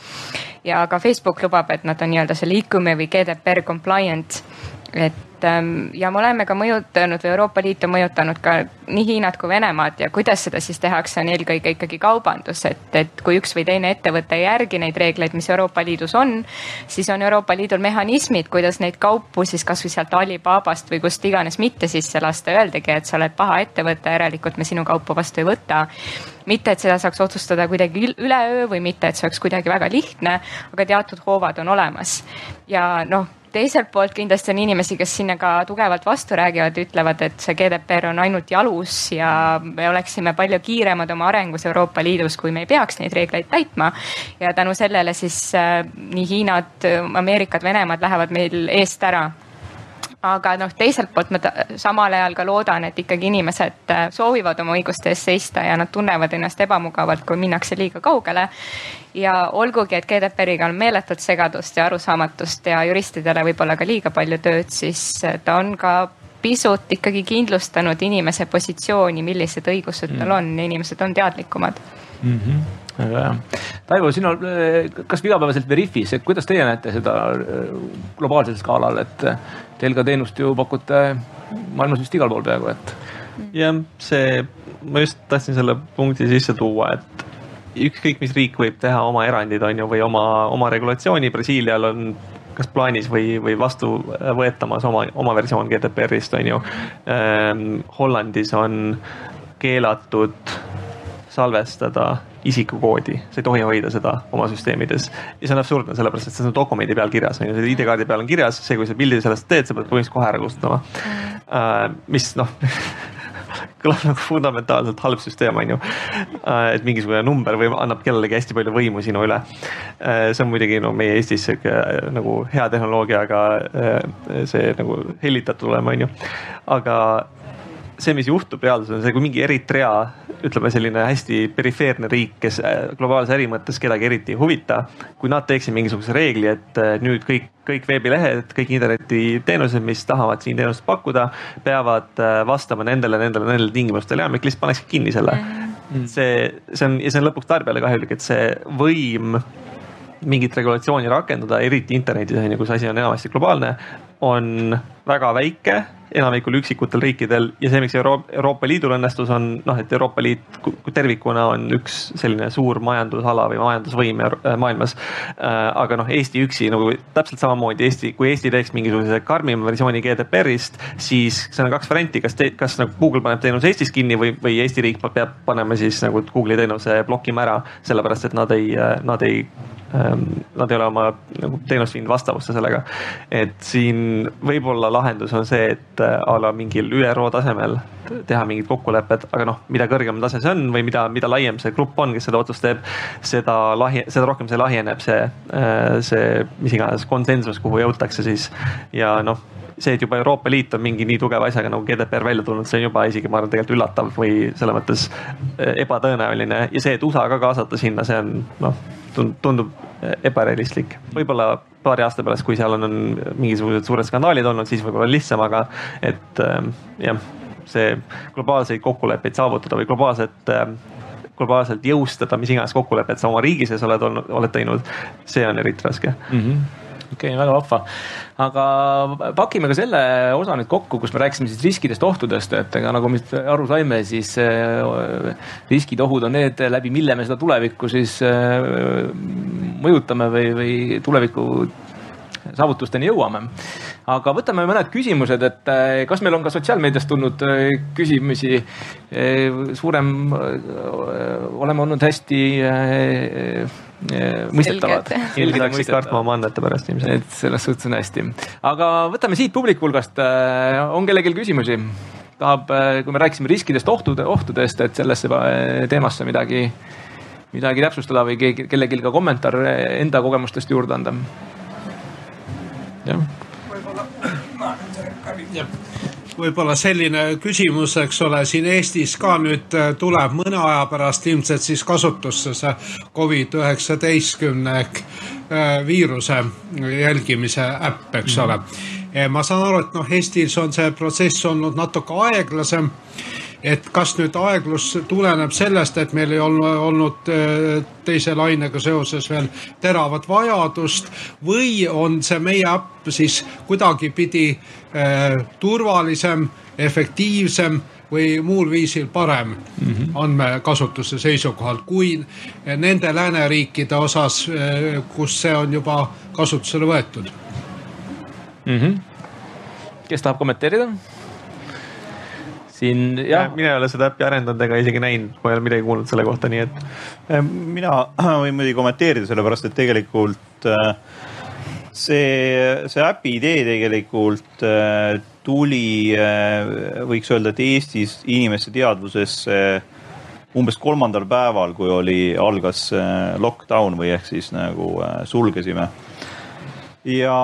ja ka Facebook lubab, et nad on nii-öelda selle ICUM-i või GDPR compliant et ähm, ja me oleme ka mõjutanud või Euroopa Liit on mõjutanud ka nii Hiinat kui Venemaad ja kuidas seda siis tehakse, on eelkõige ikkagi kaubandus, et, et kui üks või teine ettevõte ei järgi neid reegleid, mis Euroopa Liidus on, siis on Euroopa Liidul mehhanismid, kuidas neid kaupu siis kasvõi sealt Alibabast või kust iganes mitte sisse lasta, öeldagi, et sa oled paha ettevõte, järelikult me sinu kaupu vastu ei võta. Mitte, et seda saaks otsustada kuidagi üleöö või mitte, et see oleks kuidagi väga lihtne, aga teatud hoovad on olemas. ja noh teiselt poolt kindlasti on inimesi, kes sinna ka tugevalt vastu räägivad, ütlevad, et see GDPR on ainult jalus ja me oleksime palju kiiremad oma arengus Euroopa Liidus, kui me ei peaks neid reegleid täitma. ja tänu sellele siis äh, nii Hiinad, Ameerikad, Venemaad lähevad meil eest ära aga noh, teiselt poolt ma samal ajal ka loodan, et ikkagi inimesed äh, soovivad oma õiguste eest seista ja nad tunnevad ennast ebamugavalt, kui minnakse liiga kaugele. ja olgugi, et GDPR-iga on meeletult segadust ja arusaamatust ja juristidele võib-olla ka liiga palju tööd, siis äh, ta on ka pisut ikkagi kindlustanud inimese positsiooni, millised õigused tal mm. on ja inimesed on teadlikumad mm.
-hmm väga hea. Taivo, sina, kas igapäevaselt Veriffis, kuidas teie näete seda äh, globaalsel skaalal, et teil ka teenust ju pakute maailmas vist igal pool peaaegu, et.
jah, see, ma just tahtsin selle punkti sisse tuua, et ükskõik, mis riik võib teha oma erandid, on ju, või oma, oma regulatsiooni, Brasiilial on kas plaanis või, või vastu võetamas oma, oma versioon GDPR-ist, on ju ähm,. Hollandis on keelatud salvestada isikukoodi, sa ei tohi hoida seda oma süsteemides. ja see on absurdne, sellepärast et see on dokumendi peal kirjas, on ju, see ID-kaardi peal on kirjas, see, kui sa pildi sellest teed, sa pead põhimõtteliselt kohe ära kustutama uh,. mis noh kõlab nagu fundamentaalselt halb süsteem, on ju. et mingisugune number või annab kellelegi hästi palju võimu sinu üle. see on muidugi no meie Eestis sihuke nagu hea tehnoloogia, aga see nagu hellitatud olema, on ju. aga see, mis juhtub reaalsuses on see, kui mingi Eritrea, ütleme selline hästi perifeerne riik, kes globaalse äri mõttes kedagi eriti ei huvita. kui nad teeksid mingisuguse reegli, et nüüd kõik, kõik veebilehed, kõik internetiteenused, mis tahavad siin teenust pakkuda, peavad vastama nendele, nendele, nendele tingimustele ja Amik lihtsalt panekski kinni selle. see, see on ja see on lõpuks tarbijale kahjulik, et see võim mingit regulatsiooni rakendada, eriti internetis on ju, kus asi on enamasti globaalne, on väga väike enamikul üksikutel riikidel ja see, miks Euro Euroopa Liidul õnnestus, on noh, et Euroopa Liit tervikuna on üks selline suur majandusala või majandusvõim äh, maailmas. Äh, aga noh, Eesti üksi nagu täpselt samamoodi Eesti, kui Eesti teeks mingisuguse karmima versiooni GDPR-ist, siis seal on kaks varianti, kas, kas nagu Google paneb teenuse Eestis kinni või, või Eesti riik peab panema siis nagu Google'i teenuse blokima ära, sellepärast et nad ei, nad ei ähm, Nad ei ole oma nagu teenust viinud vastavusse sellega. et siin võib-olla lahendus on see, et a la mingil ÜRO tasemel teha mingid kokkulepped, aga noh, mida kõrgem tase see on või mida, mida laiem see grupp on, kes seda otsust teeb, seda lahi, seda rohkem see lahjeneb, see, see mis iganes konsensus, kuhu jõutakse siis ja noh see, et juba Euroopa Liit on mingi nii tugeva asjaga nagu GDPR välja tulnud, see on juba isegi, ma arvan, tegelikult üllatav või selles mõttes ebatõenäoline ja see, et USA ka kaasata sinna, see on noh, tundub ebarealistlik. võib-olla paari aasta pärast, kui seal on, on mingisugused suured skandaalid olnud, siis võib-olla lihtsam, aga et jah, see globaalseid kokkuleppeid saavutada või globaalset globaalselt jõustada mis iganes kokkulepet sa oma riigi sees oled olnud, oled teinud, see on eriti raske mm.
-hmm okei okay,, väga vahva. aga pakime ka selle osa nüüd kokku, kus me rääkisime siis riskidest, ohtudest, et ega nagu me aru saime, siis äh, riskid, ohud on need, läbi mille me seda tulevikku siis äh, mõjutame või, või tuleviku saavutusteni jõuame. aga võtame mõned küsimused, et äh, kas meil on ka sotsiaalmeediast tulnud küsimusi. suurem, oleme olnud hästi mõistetavad.
ilmselt hakkasid kartma oma andmete pärast ilmselt.
et selles suhtes on hästi. aga võtame siit publiku hulgast, äh, on kellelgi küsimusi? tahab, äh, kui me rääkisime riskidest, ohtude, ohtudest, et sellesse äh, teemasse midagi, midagi täpsustada või keegi, kellelgi ka kommentaar enda kogemustest juurde anda? jah.
võib-olla, jah võib-olla selline küsimus, eks ole, siin Eestis ka nüüd äh, tuleb mõne aja pärast ilmselt siis kasutusse see Covid üheksateistkümne ehk äh, viiruse jälgimise äpp, eks ole. ma saan aru, et noh, Eestis on see protsess olnud natuke aeglasem et kas nüüd aeglus tuleneb sellest, et meil ei olnud, olnud äh, teise lainega seoses veel teravat vajadust või on see meie äpp siis kuidagipidi eh, turvalisem, efektiivsem või muul viisil parem mm -hmm. andmekasutuse seisukohalt kui nende lääneriikide osas, äh, kus see on juba kasutusele võetud
mm. -hmm. kes tahab kommenteerida? Siin jah.
mina ei ole seda äppi arendanud ega isegi näinud, ma ei ole midagi kuulnud selle kohta, nii et.
Eh, mina võin muidugi kommenteerida, sellepärast et tegelikult eh, see, see äpi idee tegelikult eh, tuli, võiks öelda, et Eestis inimeste teadvusesse umbes kolmandal päeval, kui oli, algas lockdown või ehk siis nagu sulgesime ja,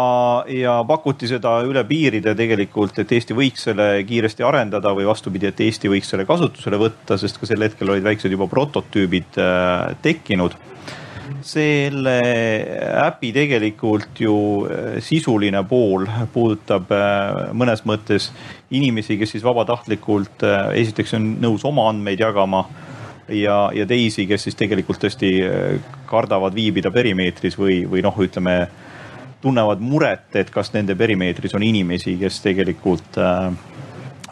ja pakuti seda üle piiride tegelikult, et Eesti võiks selle kiiresti arendada või vastupidi, et Eesti võiks selle kasutusele võtta, sest ka sel hetkel olid väiksed juba prototüübid äh, tekkinud. selle äpi tegelikult ju äh, sisuline pool puudutab äh, mõnes mõttes inimesi, kes siis vabatahtlikult esiteks on nõus oma andmeid jagama ja, ja teisi, kes siis tegelikult tõesti kardavad viibida perimeetris või, või noh, ütleme tunnevad muret, et kas nende perimeetris on inimesi, kes tegelikult äh,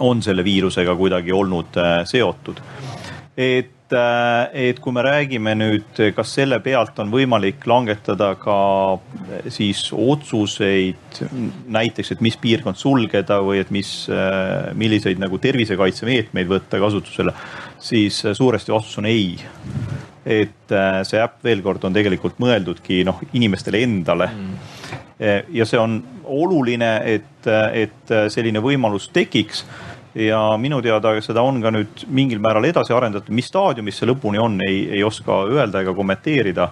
on selle viirusega kuidagi olnud äh, seotud. et, äh, et kui me räägime nüüd, kas selle pealt on võimalik langetada ka siis otsuseid näiteks, et mis piirkond sulgeda või et mis, milliseid nagu tervisekaitsemeetmeid võtta kasutusele siis suuresti vastus on ei. et see äpp veel kord on tegelikult mõeldudki noh, inimestele endale mm.. Ja see on oluline, et, et selline võimalus tekiks ja minu teada seda on ka nüüd mingil määral edasi arendatud, mis staadiumis see lõpuni on, ei, ei oska öelda ega kommenteerida.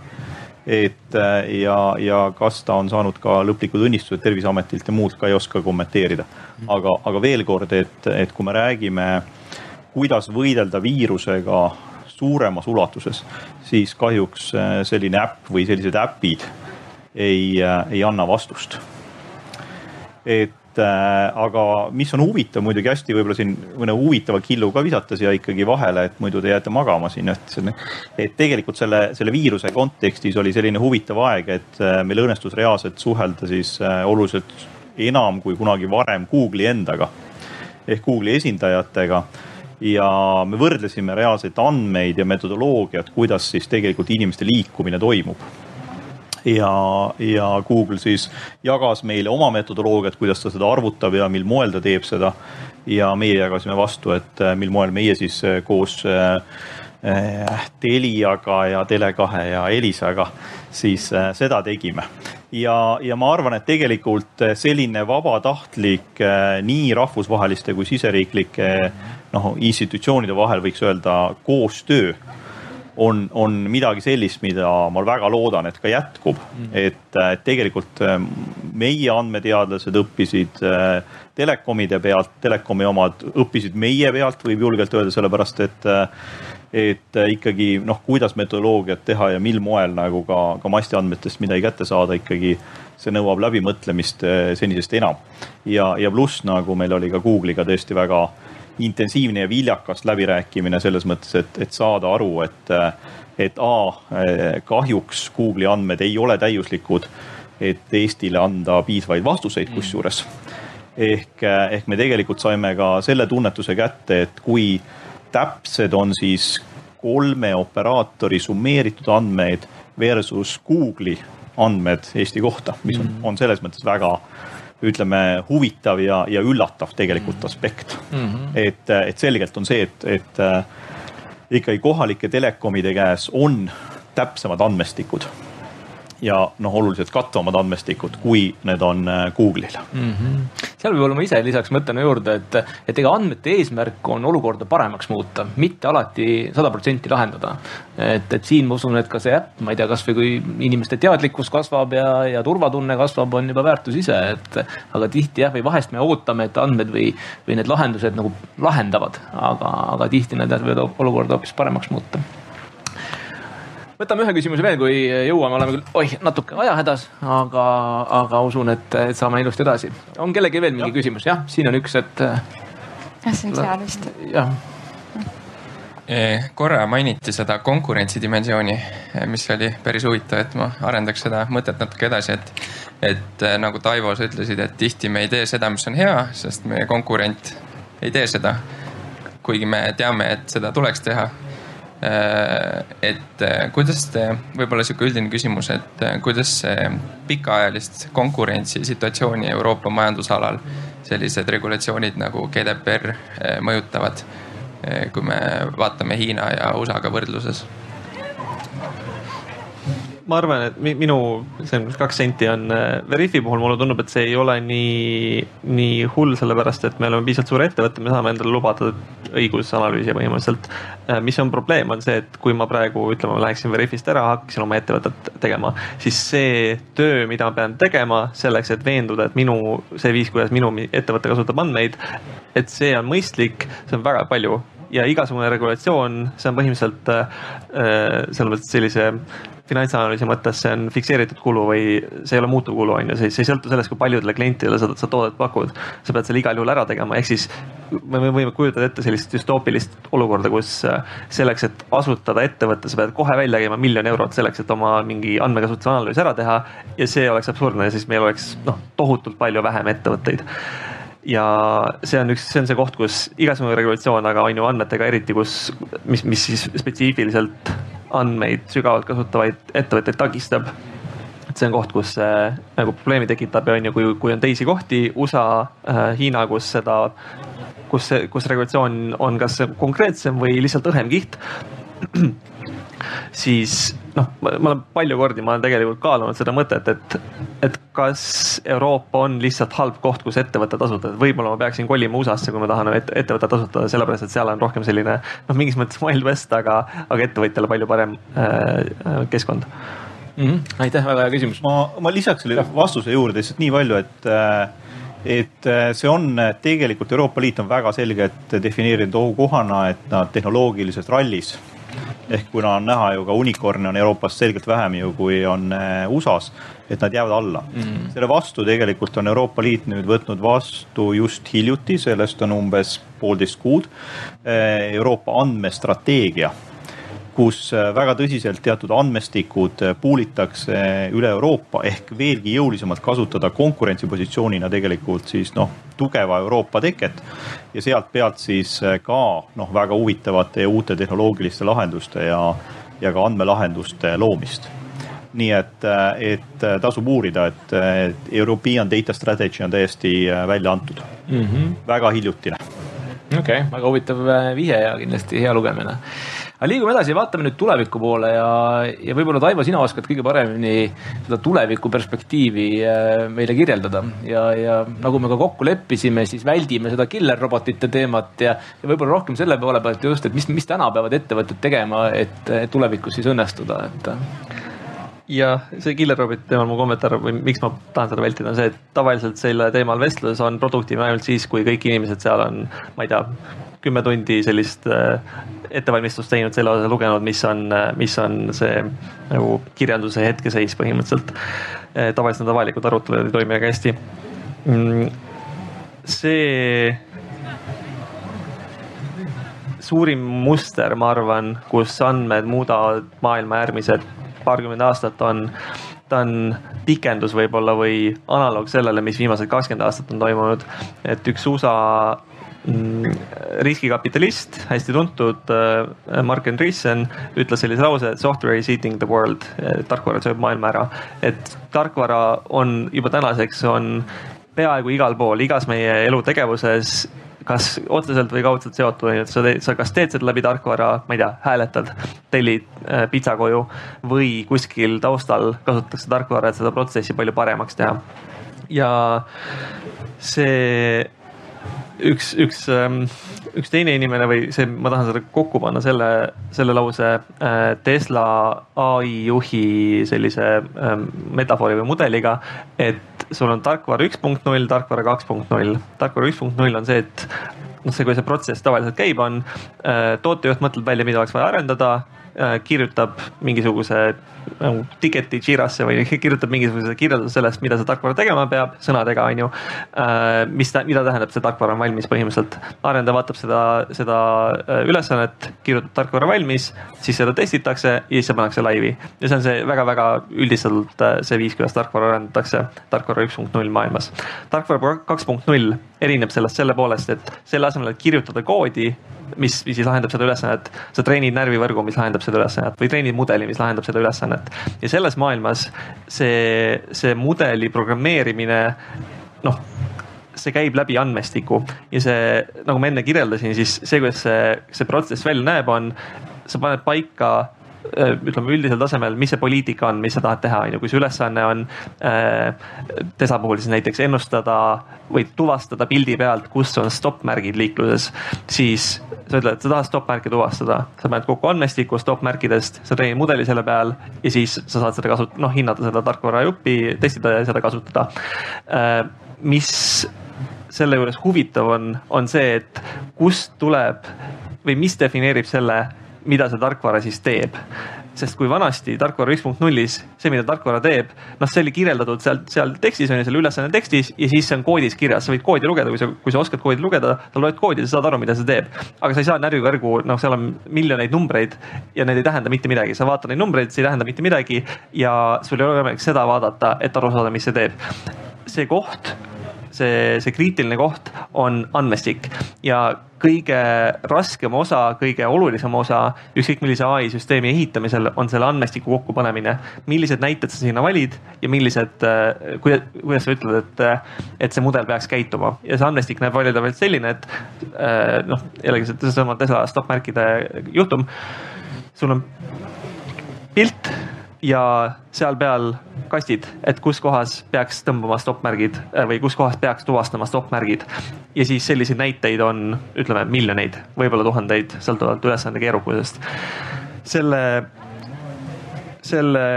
et ja, ja kas ta on saanud ka lõplikud õnnistused Terviseametilt ja muult ka ei oska kommenteerida. aga, aga veel kord, et, et kui me räägime, kuidas võidelda viirusega suuremas ulatuses, siis kahjuks selline äpp või sellised äpid ei, ei anna vastust. et äh, aga mis on huvitav muidugi hästi võib-olla siin mõne huvitava killu ka visata siia ikkagi vahele, et muidu te jääte magama siin, et, et tegelikult selle, selle viiruse kontekstis oli selline huvitav aeg, et äh, meil õnnestus reaalselt suhelda siis äh, oluliselt enam kui kunagi varem Google'i endaga ehk Google'i esindajatega ja me võrdlesime reaalseid andmeid ja metodoloogiat, kuidas siis tegelikult inimeste liikumine toimub ja, ja Google siis jagas meile oma metodoloogiat, kuidas ta seda arvutab ja mil moel ta teeb seda. ja meie jagasime vastu, et äh, mil moel meie siis äh, koos äh, Teliaga ja Tele2 ja Elisaga siis seda tegime. ja, ja ma arvan, et tegelikult selline vabatahtlik nii rahvusvaheliste kui siseriiklike noh, institutsioonide vahel võiks öelda koostöö on, on midagi sellist, mida ma väga loodan, et ka jätkub mm.. et, et tegelikult äh, meie andmeteadlased õppisid äh, telekomide pealt, telekomi omad õppisid meie pealt, võib julgelt öelda, sellepärast et äh, et ikkagi noh, kuidas metodoloogiat teha ja mil moel nagu ka, ka mastiandmetest midagi kätte saada, ikkagi see nõuab läbimõtlemist senisest enam. ja, ja pluss nagu meil oli ka Google'iga tõesti väga intensiivne ja viljakas läbirääkimine selles mõttes, et, et saada aru, et, et A, kahjuks Google'i andmed ei ole täiuslikud, et Eestile anda piisavaid vastuseid mm. kusjuures. ehk, ehk me tegelikult saime ka selle tunnetuse kätte, et kui täpsed on siis kolme operaatori summeeritud andmeid versus Google'i andmed Eesti kohta, mis on, mm. on selles mõttes väga ütleme, huvitav ja, ja üllatav tegelikult mm. aspekt mm. -hmm. et, et selgelt on see, et, et äh, ikkagi kohalike telekomide käes on täpsemad andmestikud ja noh, oluliselt kattuvamad andmestikud, kui need on äh, Google'il mm.
-hmm. seal võib-olla ma ise lisaks mõtlen juurde, et, et ega andmete eesmärk on olukorda paremaks muuta, mitte alati sada protsenti lahendada. et, et siin ma usun, et ka see äpp, ma ei tea, kasvõi kui inimeste teadlikkus kasvab ja, ja turvatunne kasvab, on juba väärtus ise, et aga tihti jah, või vahest me ootame, et andmed või, või need lahendused nagu lahendavad, aga, aga tihti need võivad olukorda hoopis paremaks muuta võtame ühe küsimuse veel, kui jõuame, oleme küll, oih, natuke ajahädas, aga, aga usun, et, saame ilusti edasi. on kellelgi veel mingi ja. küsimus? jah, siin on üks, et.
jah, see on seal vist.
jah
e, korra mainiti seda konkurentsidimensiooni, e, mis oli päris huvitav, et ma arendaks seda mõtet natuke edasi, et, et e, nagu Taivo, sa ütlesid, et tihti me ei tee seda, mis on hea, sest meie konkurent ei tee seda. kuigi me teame, et seda tuleks teha Äh, et äh, kuidas te, võib-olla sihuke üldine küsimus, et äh, kuidas see pikaajalist konkurentsisituatsiooni Euroopa majandusalal sellised regulatsioonid nagu GDPR mõjutavad, kui me vaatame Hiina ja USA-ga võrdluses
ma arvan, et minu, see on kaks senti on äh, Veriffi puhul mulle tundub, et see ei ole nii, nii hull, sellepärast et me oleme piisavalt suur ettevõte, me saame endale lubada õigusanalüüsi põhimõtteliselt. Äh, mis on probleem, on see, et kui ma praegu ütleme, ma läheksin Veriffist ära, hakkaksin oma ettevõtet tegema, siis see töö, mida ma pean tegema selleks, et veenduda, et minu, see viis, kuidas minu ettevõte kasutab andmeid, et see on mõistlik, see on väga palju ja igasugune regulatsioon, see on põhimõtteliselt äh, selles mõttes sellise finantsanalüüsi mõttes see on fikseeritud kulu või see ei ole muutuv kulu, on ju, see, see ei sõltu sellest, kui paljudele klientidele sa, sa toodet pakud. sa pead selle igal juhul ära tegema, ehk siis me võime kujutada ette sellist düstoopilist olukorda, kus äh, selleks, et asutada ettevõtte, sa pead kohe välja käima miljon eurot selleks, et oma mingi andmekasutuse analüüs ära teha. ja see oleks absurdne siis meil oleks noh, tohutult palju vähem ettevõtteid ja see on üks, see on see koht, kus igasugune regulatsioon, aga on ju andmetega eriti, kus, mis, mis siis spetsiifiliselt andmeid sügavalt kasutavaid ettevõtteid takistab. et see on koht, kus see nagu probleemi tekitab ja on ju, kui, kui on teisi kohti, USA äh,, Hiina, kus seda kus kus regulatsioon on kas konkreetsem või lihtsalt õhem kiht siis noh, ma olen palju kordi, ma olen tegelikult kaalunud seda mõtet, et, et kas Euroopa on lihtsalt halb koht, kus ettevõtted asutada, võib-olla ma peaksin kolima USA-sse, kui ma tahan et, ettevõtet asutada, sellepärast et seal on rohkem selline noh, mingis mõttes wild west, aga, aga ettevõtjale palju parem äh, keskkond
mm. -hmm. aitäh, väga hea küsimus.
ma, ma lisaks selle vastuse juurde lihtsalt nii palju, et äh, et äh, see on tegelikult Euroopa Liit on väga selgelt defineerinud ohukohana, et nad tehnoloogilises rallis ehk kuna on näha ju ka unicorn'e on Euroopas selgelt vähem ju kui on äh, USA-s, et nad jäävad alla. Mm.. selle vastu tegelikult on Euroopa Liit nüüd võtnud vastu just hiljuti, sellest on umbes poolteist kuud, äh, Euroopa andmestrateegia kus äh, väga tõsiselt teatud andmestikud äh, puulitakse üle Euroopa ehk veelgi jõulisemalt kasutada konkurentsipositsioonina tegelikult siis noh, tugeva Euroopa teket. ja sealt pealt siis äh, ka noh, väga huvitavate ja uute tehnoloogiliste lahenduste ja, ja ka andmelahenduste loomist nii et, et tasub uurida, et European Data Strategy on täiesti välja antud mm, -hmm. väga hiljutine.
okei okay,, väga huvitav vihje ja kindlasti hea lugemine aga liigume edasi, vaatame nüüd tuleviku poole ja, ja võib-olla Taivo, sina oskad kõige paremini seda tuleviku perspektiivi äh, meile kirjeldada. Ja, ja nagu me ka kokku leppisime, siis väldime seda killer-robotite teemat ja, ja võib-olla rohkem selle poole pealt just, et mis, mis täna peavad ettevõtted tegema, et tulevikus siis õnnestuda, et
jah, see killer roboti teemal mu kommentaar või miks ma tahan seda vältida, on see, et tavaliselt selle teemal vestlus on produktiivne ainult siis, kui kõik inimesed seal on, ma ei tea, kümme tundi sellist äh, ettevalmistust teinud selle osas, lugenud, mis on, äh, mis on see nagu kirjelduse hetkeseis põhimõtteliselt. Äh, tavaliselt need avalikud arutelud ei toimi väga hästi. Mm, see suurim muster, ma arvan, kus andmed muudavad maailma järgmised paarkümmend aastat on, ta on pikendus võib-olla või analoog sellele, mis viimased kakskümmend aastat on toimunud. et üks USA riskikapitalist, hästi tuntud äh, Mark Andreessen ütles sellise lause, et software is eating the world, tarkvara sööb maailma ära. et tarkvara on juba tänaseks on peaaegu igal pool, igas meie elutegevuses kas otseselt või kaudselt seotud, on ju, et sa teed, sa kas teed seda läbi tarkvara, ma ei tea, hääletad, tellid äh, pitsa koju või kuskil taustal kasutatakse tarkvara, et seda protsessi palju paremaks teha. ja see üks, üks, ähm, üks teine inimene või see, ma tahan seda kokku panna selle, selle lause äh, Tesla ai juhi sellise ähm, metafoori või mudeliga. et sul on tarkvara üks punkt null, tarkvara kaks punkt null. tarkvara üks punkt null on see, et noh, see, kui see protsess tavaliselt käib, on äh, tootejuht mõtleb välja, mida oleks vaja arendada Äh, kirjutab mingisuguse nagu ticket'i Jirasse või kirjutab mingisuguse kirjelduse sellest, mida see tarkvara tegema peab, sõnadega on ju. Äh, mis mida tähendab, see tarkvara on valmis põhimõtteliselt. arendaja vaatab seda, seda äh, ülesannet, kirjutab tarkvara valmis, siis seda testitakse ja siis see pannakse laivi. ja see on see väga-väga üldistatult see viis, kuidas tarkvara arendatakse tarkvara üks punkt null maailmas. tarkvara kaks punkt null erineb sellest selle poolest, et selle asemel, et kirjutada koodi mis, mis siis lahendab seda ülesannet. sa treenid närvivõrgu, mis lahendab seda ülesannet või treenid mudeli, mis lahendab seda ülesannet. Ja selles maailmas see, see mudeli programmeerimine noh see käib läbi andmestiku. Ja see, nagu ma enne kirjeldasin, siis see, kuidas see, see protsess välja näeb, on, sa paned paika ütleme üldisel tasemel, mis see poliitika on, mis sa tahad teha, on ju, kui su ülesanne on äh, Tesla puhul siis näiteks ennustada või tuvastada pildi pealt, kus on stopp-märgid liikluses, siis sa ütled, et sa tahad stopp-märke tuvastada, sa paned kokku andmestiku stopp-märkidest, sa treenid mudeli selle peal ja siis sa saad seda kasut-, noh hinnata seda tarkvarajuppi, testida ja seda kasutada äh,. mis selle juures huvitav on, on see, et kust tuleb või mis defineerib selle mida see tarkvara siis teeb. sest kui vanasti tarkvara üks punkt nullis, see, mida tarkvara teeb, noh, see oli kirjeldatud seal, seal tekstis on ju, selle ülesanne tekstis ja siis see on koodis kirjas, sa võid koodi lugeda, kui sa, kui sa oskad koodi lugeda, sa loed koodi, sa saad aru, mida see teeb. aga sa ei saa närvivõrgu, noh, seal on miljoneid numbreid ja need ei tähenda mitte midagi, sa vaatad neid numbreid, see ei tähenda mitte midagi ja sul ei ole võimalik seda vaadata, et aru saada, mis see teeb. see koht see, see kriitiline koht on andmestik ja kõige raskem osa, kõige olulisem osa ükskõik millise ai süsteemi ehitamisel on selle andmestiku kokkupanemine. millised näited sa sinna valid ja millised, kuidas, kuidas sa ütled, et, et see mudel peaks käituma ja see andmestik näeb välja tavaliselt selline, et noh, jällegi seesama Tesla stopp-märkide juhtum. sul on pilt ja seal peal kastid, et kus kohas peaks tõmbama stopp-märgid äh, või kus kohas peaks tuvastama stopp-märgid. ja siis selliseid näiteid on, ütleme miljoneid, võib-olla tuhandeid, sõltuvalt ülesande keerukusest. selle, selle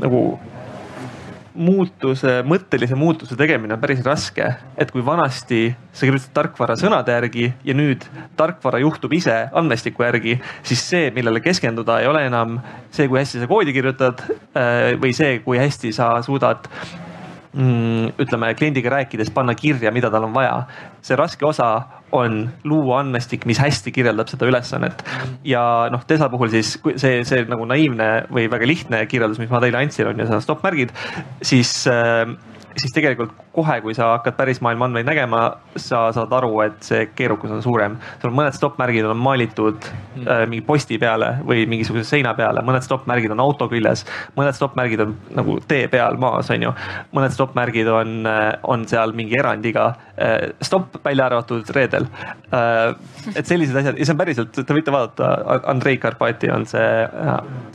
nagu muutuse, mõttelise muutuse tegemine on päris raske. et kui vanasti sa kirjutasid tarkvara sõnade järgi ja nüüd tarkvara juhtub ise andmestiku järgi, siis see, millele keskenduda, ei ole enam see, kui hästi sa koodi kirjutad äh, või see, kui hästi sa suudad ütleme kliendiga rääkides panna kirja, mida tal on vaja. see raske osa on luua andmestik, mis hästi kirjeldab seda ülesannet. ja noh, Tesla puhul siis see, see nagu naiivne või väga lihtne kirjeldus, mis ma teile andsin, on ju seda stopp-märgid, siis äh, siis tegelikult kohe, kui sa hakkad päris maailma andmeid nägema, sa saad aru, et see keerukus on suurem. sul on mõned stopp-märgid on maalitud mm. äh, mingi posti peale või mingisuguse seina peale, mõned stopp-märgid on auto küljes, mõned stopp-märgid on nagu tee peal maas, on ju. mõned stopp-märgid on, äh, on seal mingi erandiga äh,, stopp välja arvatud reedel äh,. et sellised asjad ja see on päriselt, te võite vaadata, Andrei Karpati on see,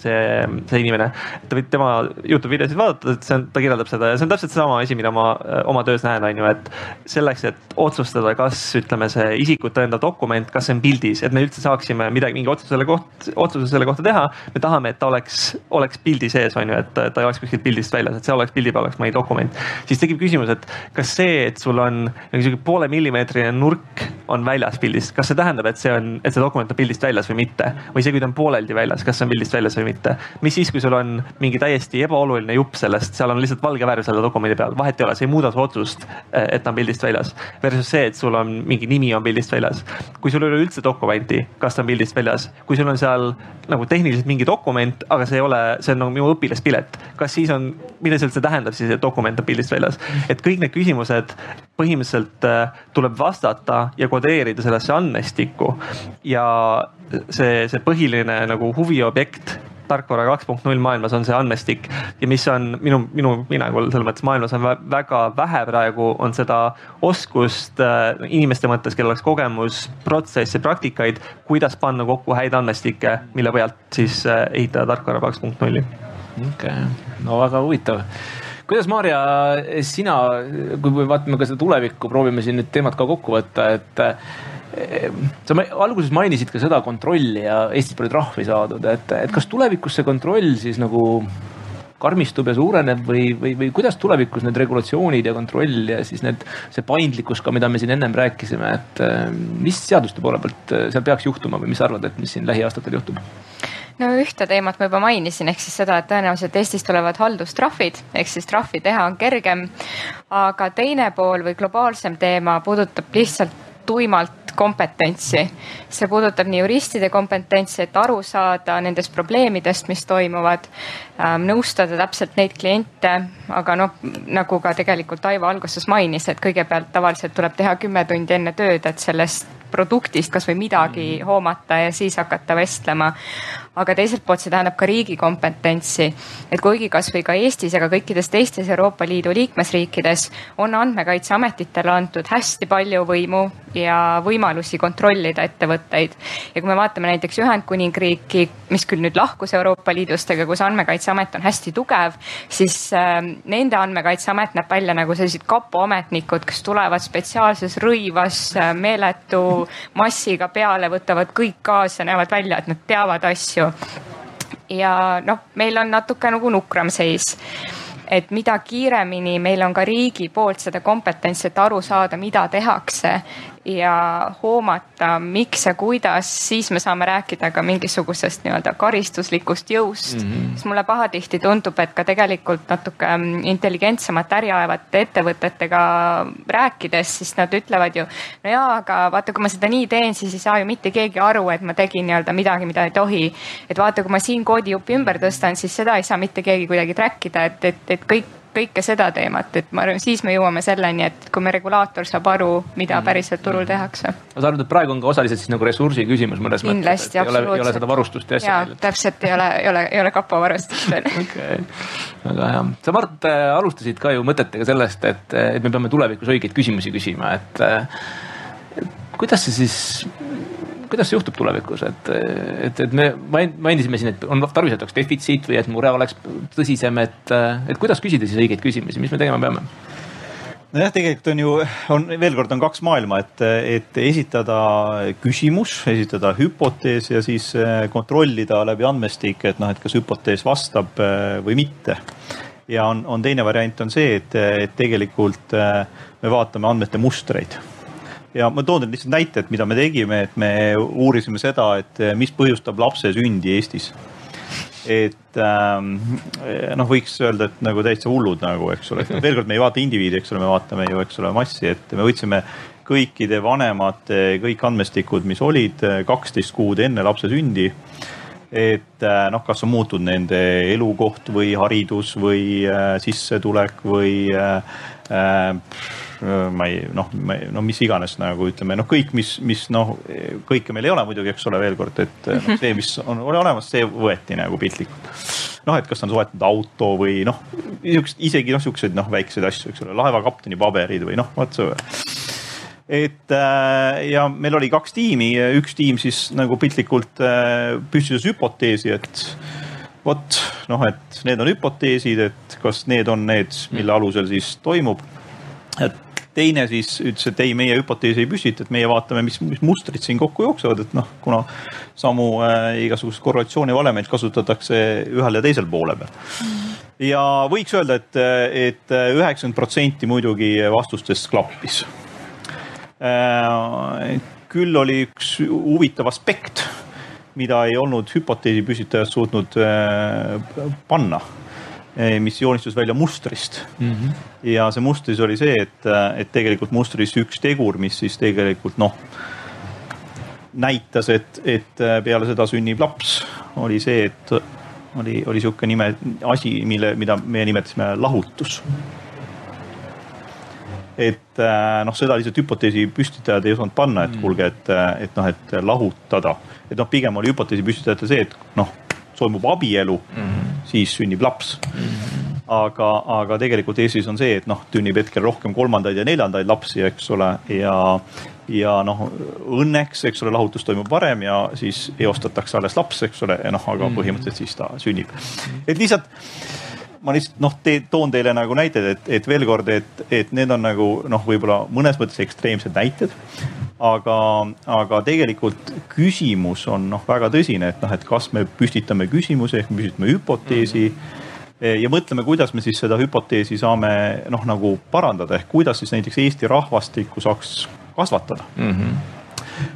see, see inimene. Te võite tema Youtube videosid vaadata, et see on, ta kirjeldab seda ja see on täpselt seesama asi, mida ma äh, oma töös näen, on ju, et selleks, et otsustada, kas ütleme, see isikut tõendav dokument, kas see on pildis, et me üldse saaksime midagi, mingi otsuse selle koht, otsuse selle kohta teha. me tahame, et ta oleks, oleks pildi sees, on ju, et ta ei oleks kuskilt pildist väljas, et see oleks pildi peal oleks mõni dokument. siis tekib küsimus, et kas see, et sul on mingisugune poole millimeetrine nurk on väljas pildist, kas see tähendab, et see on, et see dokument on pildist väljas või mitte? või see, kui ta on pooleldi väljas, kas see on pildist väljas või mitte? mis siis, kui sul on mingi täiesti ebaoluline jupp sellest, seal on lihtsalt valge värv selle dokumendi peal, vahet ei ole, see ei muuda su otsust, eh, et ta on pildist väljas. Versus see, et sul on mingi nimi on pildist väljas. kui sul ei ole üldse dokumenti, kas ta on pildist väljas, kui sul on seal nagu tehniliselt mingi dokument, aga see ei ole, see on nagu minu õpilaspilet. kas siis on, mida see tähendab siis, et dokument on pildist väljas? et kõik need küsimused põhimõtteliselt äh, tuleb vastata ja kodeerida sellesse andmestikku. ja see, see põhiline nagu huviobjekt tarkvara kaks punkt null maailmas on see andmestik ja mis on minu, minu hinnangul selles mõttes maailmas on väga vähe praegu, on seda oskust äh, inimeste mõttes, kellel oleks kogemus, protsesse, praktikaid, kuidas panna kokku häid andmestikke, mille pealt siis äh, ehitada tarkvara kaks punkt nulli.
okei okay., no väga huvitav kuidas Maarja, sina, kui me vaatame ka seda tulevikku, proovime siin nüüd teemat ka kokku võtta, et sa alguses mainisid ka seda kontrolli ja Eestis palju trahvi saadud, et, et kas tulevikus see kontroll siis nagu karmistub ja suureneb või, või, või kuidas tulevikus need regulatsioonid ja kontroll ja siis need, see paindlikkus ka, mida me siin ennem rääkisime, et mis seaduste poole pealt seal peaks juhtuma või mis sa arvad, et mis siin lähiaastatel juhtub?
no ühte teemat ma juba mainisin, ehk siis seda, et tõenäoliselt Eestis tulevad haldustrahvid, ehk siis trahvi teha on kergem. aga teine pool või globaalsem teema puudutab lihtsalt tuimalt kompetentsi. see puudutab nii juristide kompetentsi, et aru saada nendest probleemidest, mis toimuvad, ähm, nõustada täpselt neid kliente, aga noh, nagu ka tegelikult Aivo alguses mainis, et kõigepealt tavaliselt tuleb teha kümme tundi enne tööd, et sellest produktist kasvõi midagi mm. hoomata ja siis hakata vestlema aga teiselt poolt see tähendab ka riigi kompetentsi. et kuigi kasvõi ka Eestis ja ka kõikides teistes Euroopa Liidu liikmesriikides on andmekaitseametitele antud hästi palju võimu ja võimalusi kontrollida ettevõtteid. ja kui me vaatame näiteks Ühendkuningriiki, mis küll nüüd lahkus Euroopa Liidust, aga kus andmekaitseamet on hästi tugev, siis äh, nende andmekaitseamet näeb välja nagu sellised kapo ametnikud, kes tulevad spetsiaalses rõivas äh, meeletu massiga peale, võtavad kõik kaasa, näevad välja, et nad teavad asju ja noh, meil on natuke nagu nukram seis. Et mida kiiremini meil on ka riigi poolt seda kompetentsi, et aru saada, mida tehakse ja hoomata, miks ja kuidas, siis me saame rääkida ka mingisugusest nii-öelda karistuslikust jõust mm. -hmm. siis mulle pahatihti tundub, et ka tegelikult natuke mm, intelligentsemat äri ajavate ettevõtetega rääkides, siis nad ütlevad ju. no jaa, aga vaata, kui ma seda nii teen, siis ei saa ju mitte keegi aru, et ma tegin nii-öelda midagi, mida ei tohi. et vaata, kui ma siin koodijupi ümber tõstan, siis seda ei saa mitte keegi kuidagi track ida, et, et, et kõik kõike seda teemat, et ma arvan, siis me jõuame selleni, et kui me regulaator saab aru, mida päriselt turul tehakse.
ma saan aru, et praegu on ka osaliselt siis nagu ressursi küsimus mõnes mõttes.
kindlasti,
ei ole, ei ole seda varustust ja asja
jaa, täpselt ei ole, ei ole, ei ole kapo varustust veel.
okei, väga hea. sa Mart äh, alustasid ka ju mõtetega sellest, et, et me peame tulevikus õigeid küsimusi küsima, et kuidas see siis kuidas see juhtub tulevikus, et, et, et me mainisime siin, et on tarvis, et oleks defitsiit või et mure oleks tõsisem, et, et kuidas küsida siis õigeid küsimusi, mis me tegema peame?
nojah, tegelikult on ju, on veel kord on kaks maailma, et, et esitada küsimus, esitada hüpotees ja siis eh, kontrollida läbi andmestike, et noh, et kas hüpotees vastab eh, või mitte. ja on, on teine variant on see, et, et tegelikult eh, me vaatame andmete mustreid ja ma toon teile lihtsalt näite, et mida me tegime, et me uurisime seda, et eh, mis põhjustab lapse sündi Eestis. et ähm, noh, võiks öelda, et nagu täitsa hullud nagu, eks ole, veel kord, me ei vaata indiviidi, eks ole, me vaatame ju, eks ole, massi, et me võtsime kõikide vanemate kõik andmestikud, mis olid eh, kaksteist kuud enne lapse sündi. Et eh, noh, kas on muutunud nende elukoht või haridus või äh, sissetulek või äh, ma ei noh, no mis iganes nagu ütleme, noh, kõik, mis, mis noh, kõike meil ei ole muidugi, eks ole, veel kord, et noh, see, mis on olemas, see võeti nagu piltlikult. noh, et kas ta on soetanud auto või noh, niisugused isegi noh, siukseid noh, väikseid asju, eks ole, laevakapteni paberid või noh, vot see et äh, ja meil oli kaks tiimi, üks tiim siis nagu piltlikult äh, püstitas hüpoteesi, et vot noh, et need on hüpoteesid, et kas need on need, mille alusel siis toimub. et teine siis ütles, et ei, meie hüpoteesi ei püstita, et meie vaatame, mis, mis mustrid siin kokku jooksevad, et noh, kuna samu äh, igasuguseid korrelatsioonivalemeid kasutatakse ühel ja teisel poole peal. Ja võiks öelda et, et, et üheksakümmend protsenti muidugi vastustest klappis. Äh,. küll oli üks huvitav aspekt, mida ei olnud hüpoteesi püstitajad suutnud äh, panna mis joonistus välja mustrist mm. -hmm. ja see mustris oli see, et, et tegelikult mustris üks tegur, mis siis tegelikult noh, näitas, et, et peale seda sünnib laps, oli see, et oli, oli sihuke nime, asi, mille, mida meie nimetasime lahutus et noh, seda lihtsalt hüpoteesi püstitajad ei osanud panna, et kuulge, et, et noh, et lahutada. et noh, pigem oli hüpoteesi püstitajatel see, et noh, toimub abielu mm, -hmm. siis sünnib laps mm. -hmm. aga, aga tegelikult Eestis on see, et noh, sünnib hetkel rohkem kolmandaid ja neljandaid lapsi, eks ole, ja, ja noh, õnneks, eks ole, lahutus toimub varem ja siis eostatakse alles laps, eks ole, ja noh, aga -hmm. põhimõtteliselt siis ta sünnib. et lihtsalt ma lihtsalt noh te,, toon teile nagu näited, et, et veel kord, et, et need on nagu noh, võib-olla mõnes mõttes ekstreemsed näited aga, aga tegelikult küsimus on noh, väga tõsine, et noh, et kas me püstitame küsimuse ehk püstitame hüpoteesi mm. -hmm. ja mõtleme, kuidas me siis seda hüpoteesi saame noh, nagu parandada ehk kuidas siis näiteks Eesti rahvastikku saaks kasvatada mm. -hmm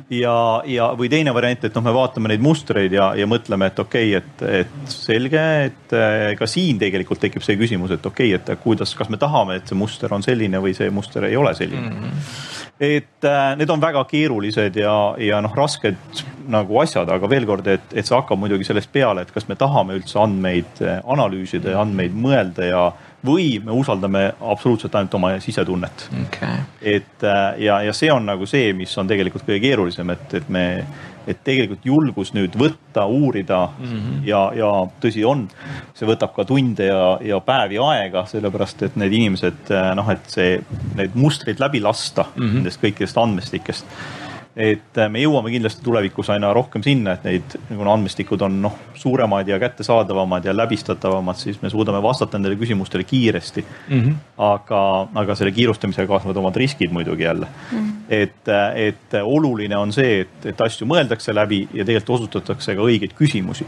ja, ja, või teine variant, et noh, me vaatame neid mustreid ja, ja mõtleme, et okei okay,, et, et selge, et eh, ka siin tegelikult tekib see küsimus, et okei okay,, et kuidas, kas me tahame, et see muster on selline või see muster ei ole selline mm. -hmm. Et äh, need on väga keerulised ja, ja noh, rasked nagu asjad, aga veel kord, et, et see hakkab muidugi sellest peale, et kas me tahame üldse andmeid eh, analüüsida ja andmeid mõelda ja või me usaldame absoluutselt ainult oma sisetunnet. Okay.. et äh, ja, ja see on nagu see, mis on tegelikult kõige keerulisem, et, et me, et tegelikult julgus nüüd võtta, uurida mm -hmm. ja, ja tõsi on, see võtab ka tunde ja, ja päevi aega, sellepärast et need inimesed äh, noh, et see, need mustrid läbi lasta mm -hmm. nendest kõikidest andmestikest et äh, me jõuame kindlasti tulevikus aina rohkem sinna, et neid, kuna andmestikud on noh, suuremad ja kättesaadavamad ja läbistatavamad, siis me suudame vastata nendele küsimustele kiiresti mm. -hmm. aga, aga selle kiirustamisega kaasnevad omad riskid muidugi jälle mm. -hmm. et, äh, et oluline on see, et, et asju mõeldakse läbi ja tegelikult osutatakse ka õigeid küsimusi.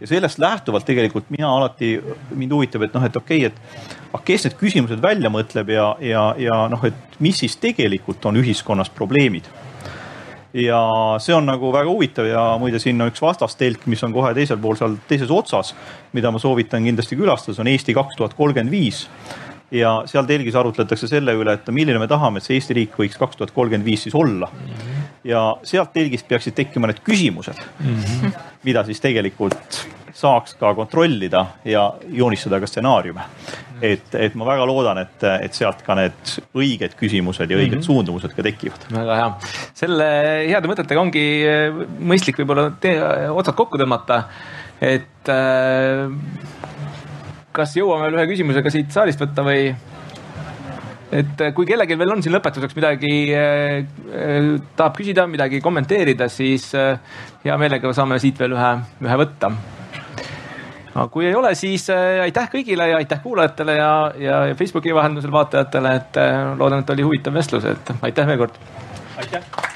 ja sellest lähtuvalt tegelikult mina alati, mind huvitab, et noh, et okei okay,, et aga kes need küsimused välja mõtleb ja, ja, ja noh, et mis siis tegelikult on ühiskonnas probleemid ja see on nagu väga huvitav ja muide, siin on üks vastastelk, mis on kohe teisel pool seal teises otsas, mida ma soovitan kindlasti külastada, see on Eesti kaks tuhat kolmkümmend viis ja seal telgis arutletakse selle üle, et milline me tahame, et see Eesti riik võiks kaks tuhat kolmkümmend viis siis olla. -hmm. ja sealt telgist peaksid tekkima need küsimused mm, -hmm. mida siis tegelikult saaks ka kontrollida ja joonistada ka stsenaariume. Et, et ma väga loodan, et, et sealt ka need õiged küsimused ja õiged mm -hmm. suundumused ka tekivad.
väga hea, selle heade mõtetega ongi mõistlik võib-olla otsad kokku tõmmata, et äh, kas jõuame veel ühe küsimusega siit saalist võtta või? et äh, kui kellelgi veel on siin lõpetuseks midagi äh, äh, tahab küsida, midagi kommenteerida, siis äh, hea meelega saame siit veel ühe, ühe võtta. Aga kui ei ole, siis äh, aitäh kõigile ja aitäh kuulajatele ja, ja Facebooki vahendusel vaatajatele, et äh, loodan, et oli huvitav vestlus, et aitäh veel kord.
aitäh